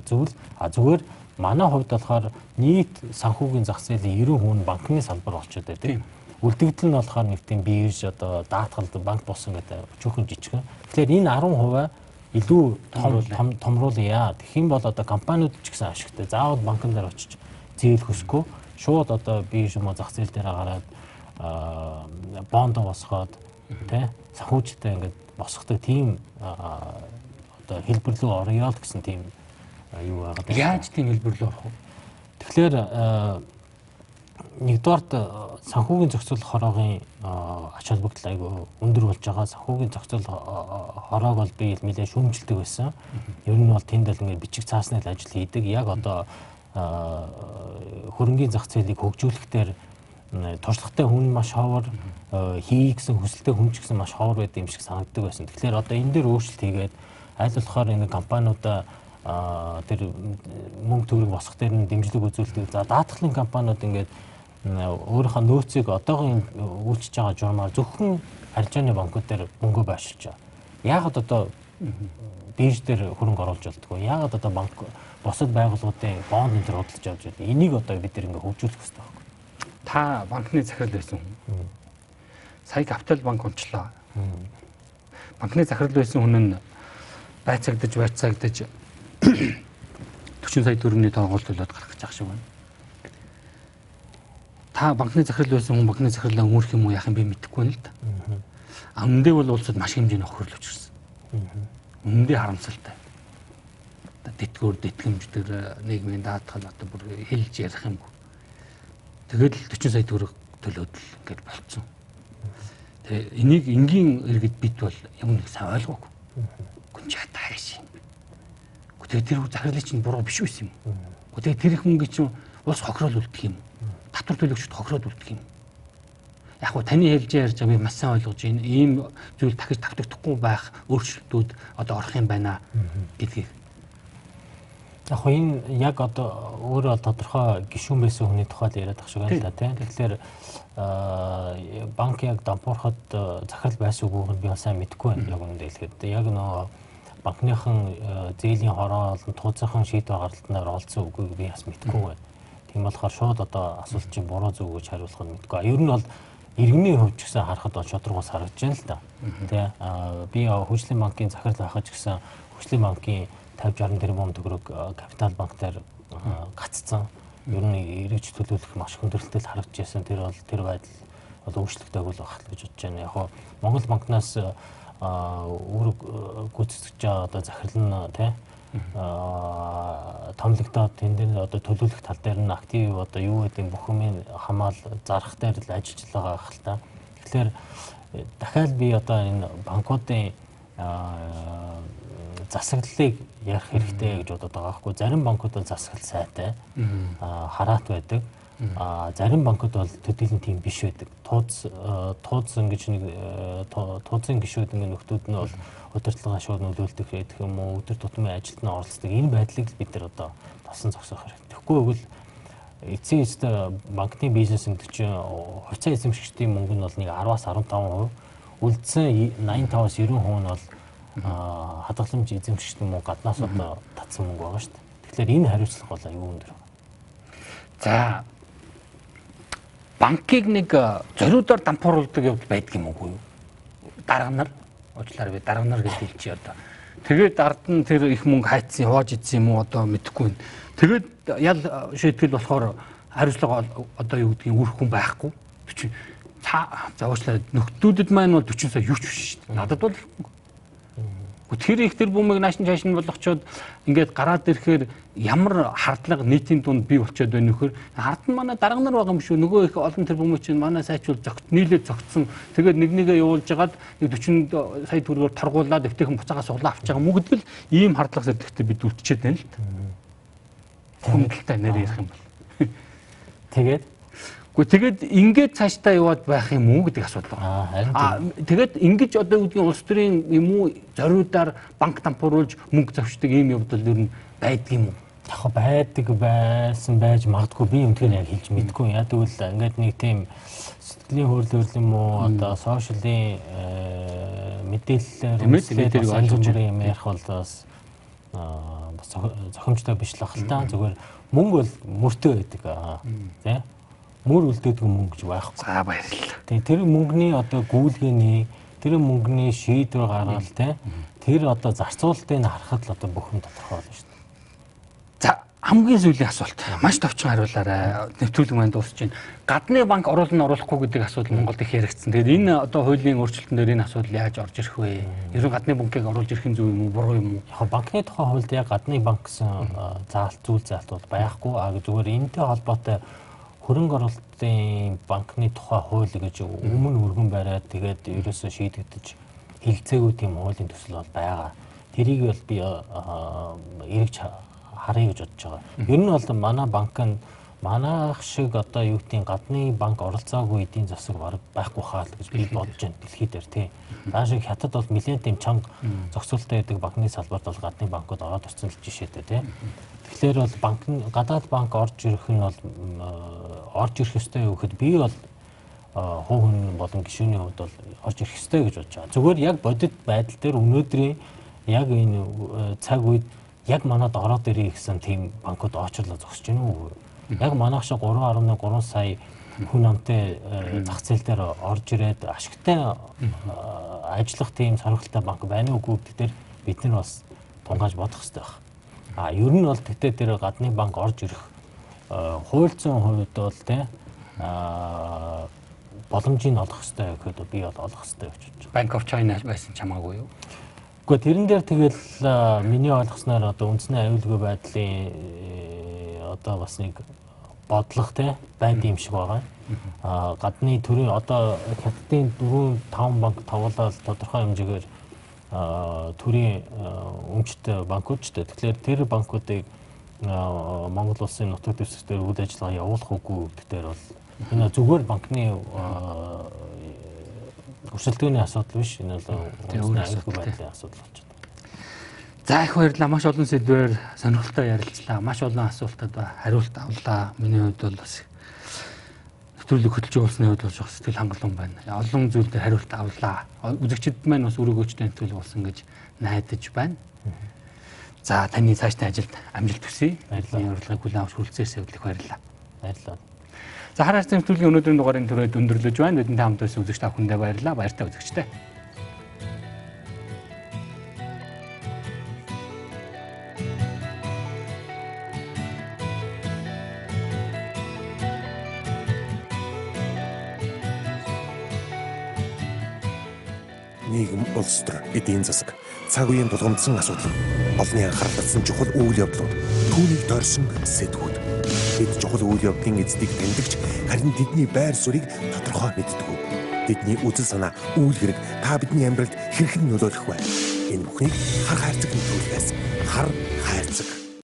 зүйл. А зүгээр манай хувьд болохоор нийт санхүүгийн зах зээлийн 90 хүн банкны салбар болчиход байдаг. Үлдэгдэл нь болохоор нэг тийм бирж одоо даатгалд банк болсон гэдэг өчүүхэн жижигхэн. Тэгэхээр энэ 10% илүү том томруулъя. Юм бол одоо компаниуд ч гэсэн ашигтай. Заавал банкн дээр очиж зээл хөсгөө шууд одоо би юм зах зээл дээр гараад бондо босгоод тий санхүүжтэй ингээд босгодог тийм одоо хэлбэр рүү орё л гэсэн тийм юу байгаа. Яаж тийм хэлбэр рүү орох вэ? Тэгэхээр нэгдүгээрт санхүүгийн зохицол хороогийн ач холбогдол айгүй өндөр болж байгаа. Санхүүгийн зохицол хороог бол би нэлээд шүүмжилдэг байсан. Ер нь бол тэнд л ингээд бичиг цаасны ажил хийдэг. Яг одоо хөрөнгийн зах зээлийг хөгжүүлэхдээ туршлагатай хүн маш ховор хий гэсэн хүсэлтэй хүн ч гэсэн маш ховор байдаг юм шиг санагддаг байсан. Тэгэхээр одоо энэ дээр өөрчлөлт хийгээд аль болохоор энэ компаниудаа тэр мөнгө төгрөг босгох дээр нь дэмжлэг үзүүлдэг. За даатгалын компаниуд ингээд өөрийнхөө нөөцийг одоогийн үйлчилж байгаа журмаар зөвхөн аржааны банкуд дээр мөнгө байшилж байгаа. Яагаад одоо бирж дээр хөрөнгө оруулж болдгоо? Яагаад одоо банк бусад байгууллагуудын бонд энэ төр худалдаж авч байдаг? Энийг одоо бид ингээ хөгжүүлэх хэрэгтэй байна. Та банкны захирал байсан хүн. Сая капитал банк унчлаа. Банкны захирал байсан хүн нь байцаагдаж байцаагдаж 40 сая төгрөгийн тоогоол төлөөд гарах гэж байгаа шиг байна та банкны захирал байсан хүн банкны захирлаа өмөрөх юм уу яах юм би мэдэхгүй байна л да. А өмнөдөө бол улсад маш хэмжээний хохирлож ирсэн. Өмнөдөө харамсалтай. Тэтгэвэр тэтгэмж төр нийгмийн даатгал одоо бүр хэлж ярих юм. Тэгээд л 40 сая төгрөг төлөөд л ингээд болцсон. Тэгээ энийг энгийн иргэд бид бол юм нэг сайн ойлгоогүй. Гүн чата хайш юм. Тэгээ тэр захирлын чинь буруу биш байсан юм. Тэгээ тэр их мөнгө чинь улс хохирол үлдэх юм татвар төлөгчд хохироод үлдэх юм. Яг гоо таны хэлж ярьж байгаа би маш сайн ойлгож байна. Ийм зүйл дахиж тавтагдахгүй байх өөрчлөлтүүд одоо орох юм байна гэдгийг. Яг энэ яг одоо өөрөө тодорхой гишүүн байсан хүний тухай л яриад ах шиг байна л да тийм. Тэгэхээр банк яг дампуурахад захирал байсан үгүйг нь би сайн мэдэхгүй байна. Яг үүндээ хэлэхэд яг нөгөө банкныхан зээлийн хороо болон тууцынхан шийдвэр гаргалтанд оролцсон үгүйг би бас мэдэхгүй байна. Тийм болохоор шууд одоо асуулт чинь буруу зөв гэж хариулах нь мэдгүй. Ер нь бол иргэний хувьд ч гэсэн харахад бол шодрогоос харагдаж байна л да. Тэ би хөгжлийн банкын захирал байхад ч гэсэн хөгжлийн банкын 50 60 тэрбум төгрөг капитал банк дээр гаццсан. Ер нь эргэж төлөвлөх маш хүндрэлтэй харагдаж байсан. Тэр бол тэр байдал бол өөрчлөгдөг бол байх л гэж бодож байна. Яг нь Монгол банкнаас үүрэг гүйцэтгэж байгаа одоо захирал нь тий томлогдоод тэн дээр одоо төлөвлөх тал дээр нь актив одоо юу гэдэг бүх юмыг хамаал зарах дээр л ажиллаж байгаа хэл та. Тэгэхээр дахиад би одоо энэ банкуудын засаглалыг ярих хэрэгтэй гэж бодоод байгаа хгүй. Зарим банкуд бол засаглал сайтай. Аа хараат байдаг. А зарим банкуд бол төдийлөн тийм биш байдаг. Тууз тууз ингэж нэг туузын гişүүд ингэ нөхдүүд нь бол удирдлагаа шууд нөлөөлдөг гэх юм уу өдөр тутмын ажилд нь оролцдог. Энэ байдлыг бид нар одоо тосон зогсоох хэрэгтэй. Тэгэхгүй бол эцсийн эцэд банкны бизнес гэдэг чинь хувьцаа эзэмшигчдийн мөнгө нь бол нэг 10-аас 15%, үлдсэн 85-аас 90% нь бол хадгаламж эзэмшигчдийн мөнгө гаднаас одоо татсан мөнгө байгаа шүү дээ. Тэгэхээр энэ хариуцлага бол аюул өндөр. За банкыг нэг зориудаар дампууруулдаг явдал байдаг юм уу? Дарга нар уучлаарай би дарга нар гэж хэлчихье одоо. Тэгээд ард нь тэр их мөнгө хайцсан, хувааж идсэн юм уу одоо мэдэхгүй байна. Тэгээд ял шийтгэл болохоор хариуцлага одоо юу гэдгийг үрэх хүн байхгүй. Та за уучлаарай нөхдүүдэд маань бол 40 сая юу ч биш шүү дээ. Надад бол Тэр их тэр бумыг нааш чааш нь болгочоод ингээд гараад ирэхээр ямар хардлага нийтийн дунд бий болчиход байна нөхөр ард нь манай дарга нар байгаа юм шүү нөгөө их олон тэр бумыг чинь манай сайчвал зогт нийлээд зогтсон тэгээд нэг нэгэ явуулж хагаад 40 сая төгрөгөөр торгуулад өвтөйхэн буцаага суглаа авч байгаа мөн гэдэг л ийм хардлага зэрэгтэй бид үлдчихэд байна л та. Хүндэлтэй нэр ярих юм бол. Тэгээд Гэхдээ тэгээд ингээд цаашдаа яваад байх юм уу гэдэг асуудал. Байна. Аа тэгээд ингэж одоо үүдгийн улс төрийн юм уу зориудаар банк дампууруулж мөнгө завшдаг ийм явдал ер нь байдаг юм уу? Яг байдаг байсан байж магадгүй. Би өмнөөр яг хэлж мэдгүй. Яг тэгвэл ингээд нэг тийм сэтгэлийн хөөрөл юм уу? Одоо сошиалын мэдээлэлээр мэдээлэл онцгой юм ярих бол бас бас зохимжтой биш л ахaltaа зүгээр мөнгө бол мөртөө байдаг. Тэ мөр үлдээдэг мөнгө байхгүй. За баярлалаа. Тэгээ тэр мөнгөний одоо гүйлгээний тэр мөнгөний шийдвэр гаргал те тэр одоо зарцуулалтыг харахад л одоо бүх юм тодорхой болно шүү дээ. За хамгийн сүүлийн асуулт маш товчхон хариулаарай. Нэвтрүүлэг маань дуусч байна. Гадны банк оруулна оруулахгүй гэдэг асуудал Монголд их яригдсан. Тэгээд энэ одоо хуулийн өөрчлөлтөн дээр энэ асуудал яаж орж ирэх вэ? Ер нь гадны банкыг оруулж ирэх нь зөв юм уу, буруу юм уу? Яг банкны тухай хуульд яг гадны банк гэсэн заалт зүйл заалт бол байхгүй. А зүгээр энэтэй холбоотой хөрөнгө оруулалтын банкны тухай хууль гэж өмнө өргөн бариад тэгээд ерөөсөө шийдэгдэж хилцээгүй тийм хуулийн төсөл бол байгаа. Тэрийг бол би эргэж харъя гэж бодож байгаа. Ер нь бол манай банк нь Манайх шиг одоо юу гэдгийг гадны банк оролцоогүй эдийн засаг байхгүй хаа л гэж би бодож байна дэлхий дээр тий. Даашиг хятад бол нэлээд тийм чанга зохицуулттай байдаг банкны салбарт бол гадны банкуд ороод ирсэн л жишээтэй тий. Тэгэхээр бол банк гадаад банк орж ирэх нь бол орж ирэх ёстой юу гэхэд би бол хуу хүн болон гишүүний хувьд бол орж ирэх ёстой гэж бодож байгаа. Зүгээр яг бодит байдал дээр өнөөдрийн яг энэ цаг үед яг манад ороод ирэх гэсэн тийм банкуд очрлоо зогсож байна уу? Яг манайх шиг 3.3 сая хүн амтай зах зээл дээр орж ирээд ашигтай ажиллах тийм сонирхолтой банк байна уугүй гэдгээр бид нар бас тунгааж бодох хэрэгтэй байна. А ер нь бол тэгтээ тэр гадны банк орж ирэх хуульцсан хувьд бол тий а боломжийг олох хэрэгтэй гэхэд би бол олох хэрэгтэй гэж бодож байна. Bank of China байсан ч хамаагүй юу? Гэхдээ тэрэн дээр тэгэл миний ойлгосноор одоо үндэсний аюулгүй байдлын э, одоо бас нэг бодлого те байд юм шиг байгаа. А гадны төрийн одоо хятадын 4 5 банк тоглоод тодорхой хэмжээгээр төрийн өмчтэй банкуд ч тэгэхээр тэр банкуудыг Монгол улсын нутаг дэвсгэр үйл ажиллагаа явуулах үгүй гэдгээр бол энэ зүгээр банкны өрсөлдөөний асуудал биш энэ бол үнэхээр аюулгүй байдлын асуудал болж байна. За их баярлалаа. Маш олон сэдвээр сонирхолтой ярилцлаа. Маш олон асуултад хариулт авлаа. Миний хувьд бол бас нэвтрүүлэг хөтлж явуулсны хувьд бол жоох сэтгэл хангалуун байна. Олон зүйлд хариулт авлаа. Үзэгчд маань бас өрөөгөөчтэй нэвтрүүлэг болсон гэж найдаж байна. За таны цаашдын ажилд амжилт хүсье. Баярлалаа. Урилгыг хүлээн авч хүрэлцээрсээ их баярлалаа. Баярлалаа. За хараач нэвтрүүлгийн өнөөдрийн дугаарын төрөйд өндөрлөж байна. Бидэнтэй хамт байсан үзэгч та бүхэндээ баярлалаа. Баяртай үзэгчтэй. Нийгэм улс төр эдийн засаг. Цаг үеийн тулгамдсан асуудал. Олонний анхаарал татсан чухал үйл явдлууд. Түүнийг дорсон сэдвүүд. Бид чухал үйл явдлын эздийг тэмдэгч харин тэдний байр суурийг тодорхой мэддэг. Тэдний үзэл санаа үйл хэрэг та бидний амьдралд хэрхэн нөлөөлөх вэ? Энэ бүхнийг хар хайрцаг нөлөөлөхөөс хар хайрцаг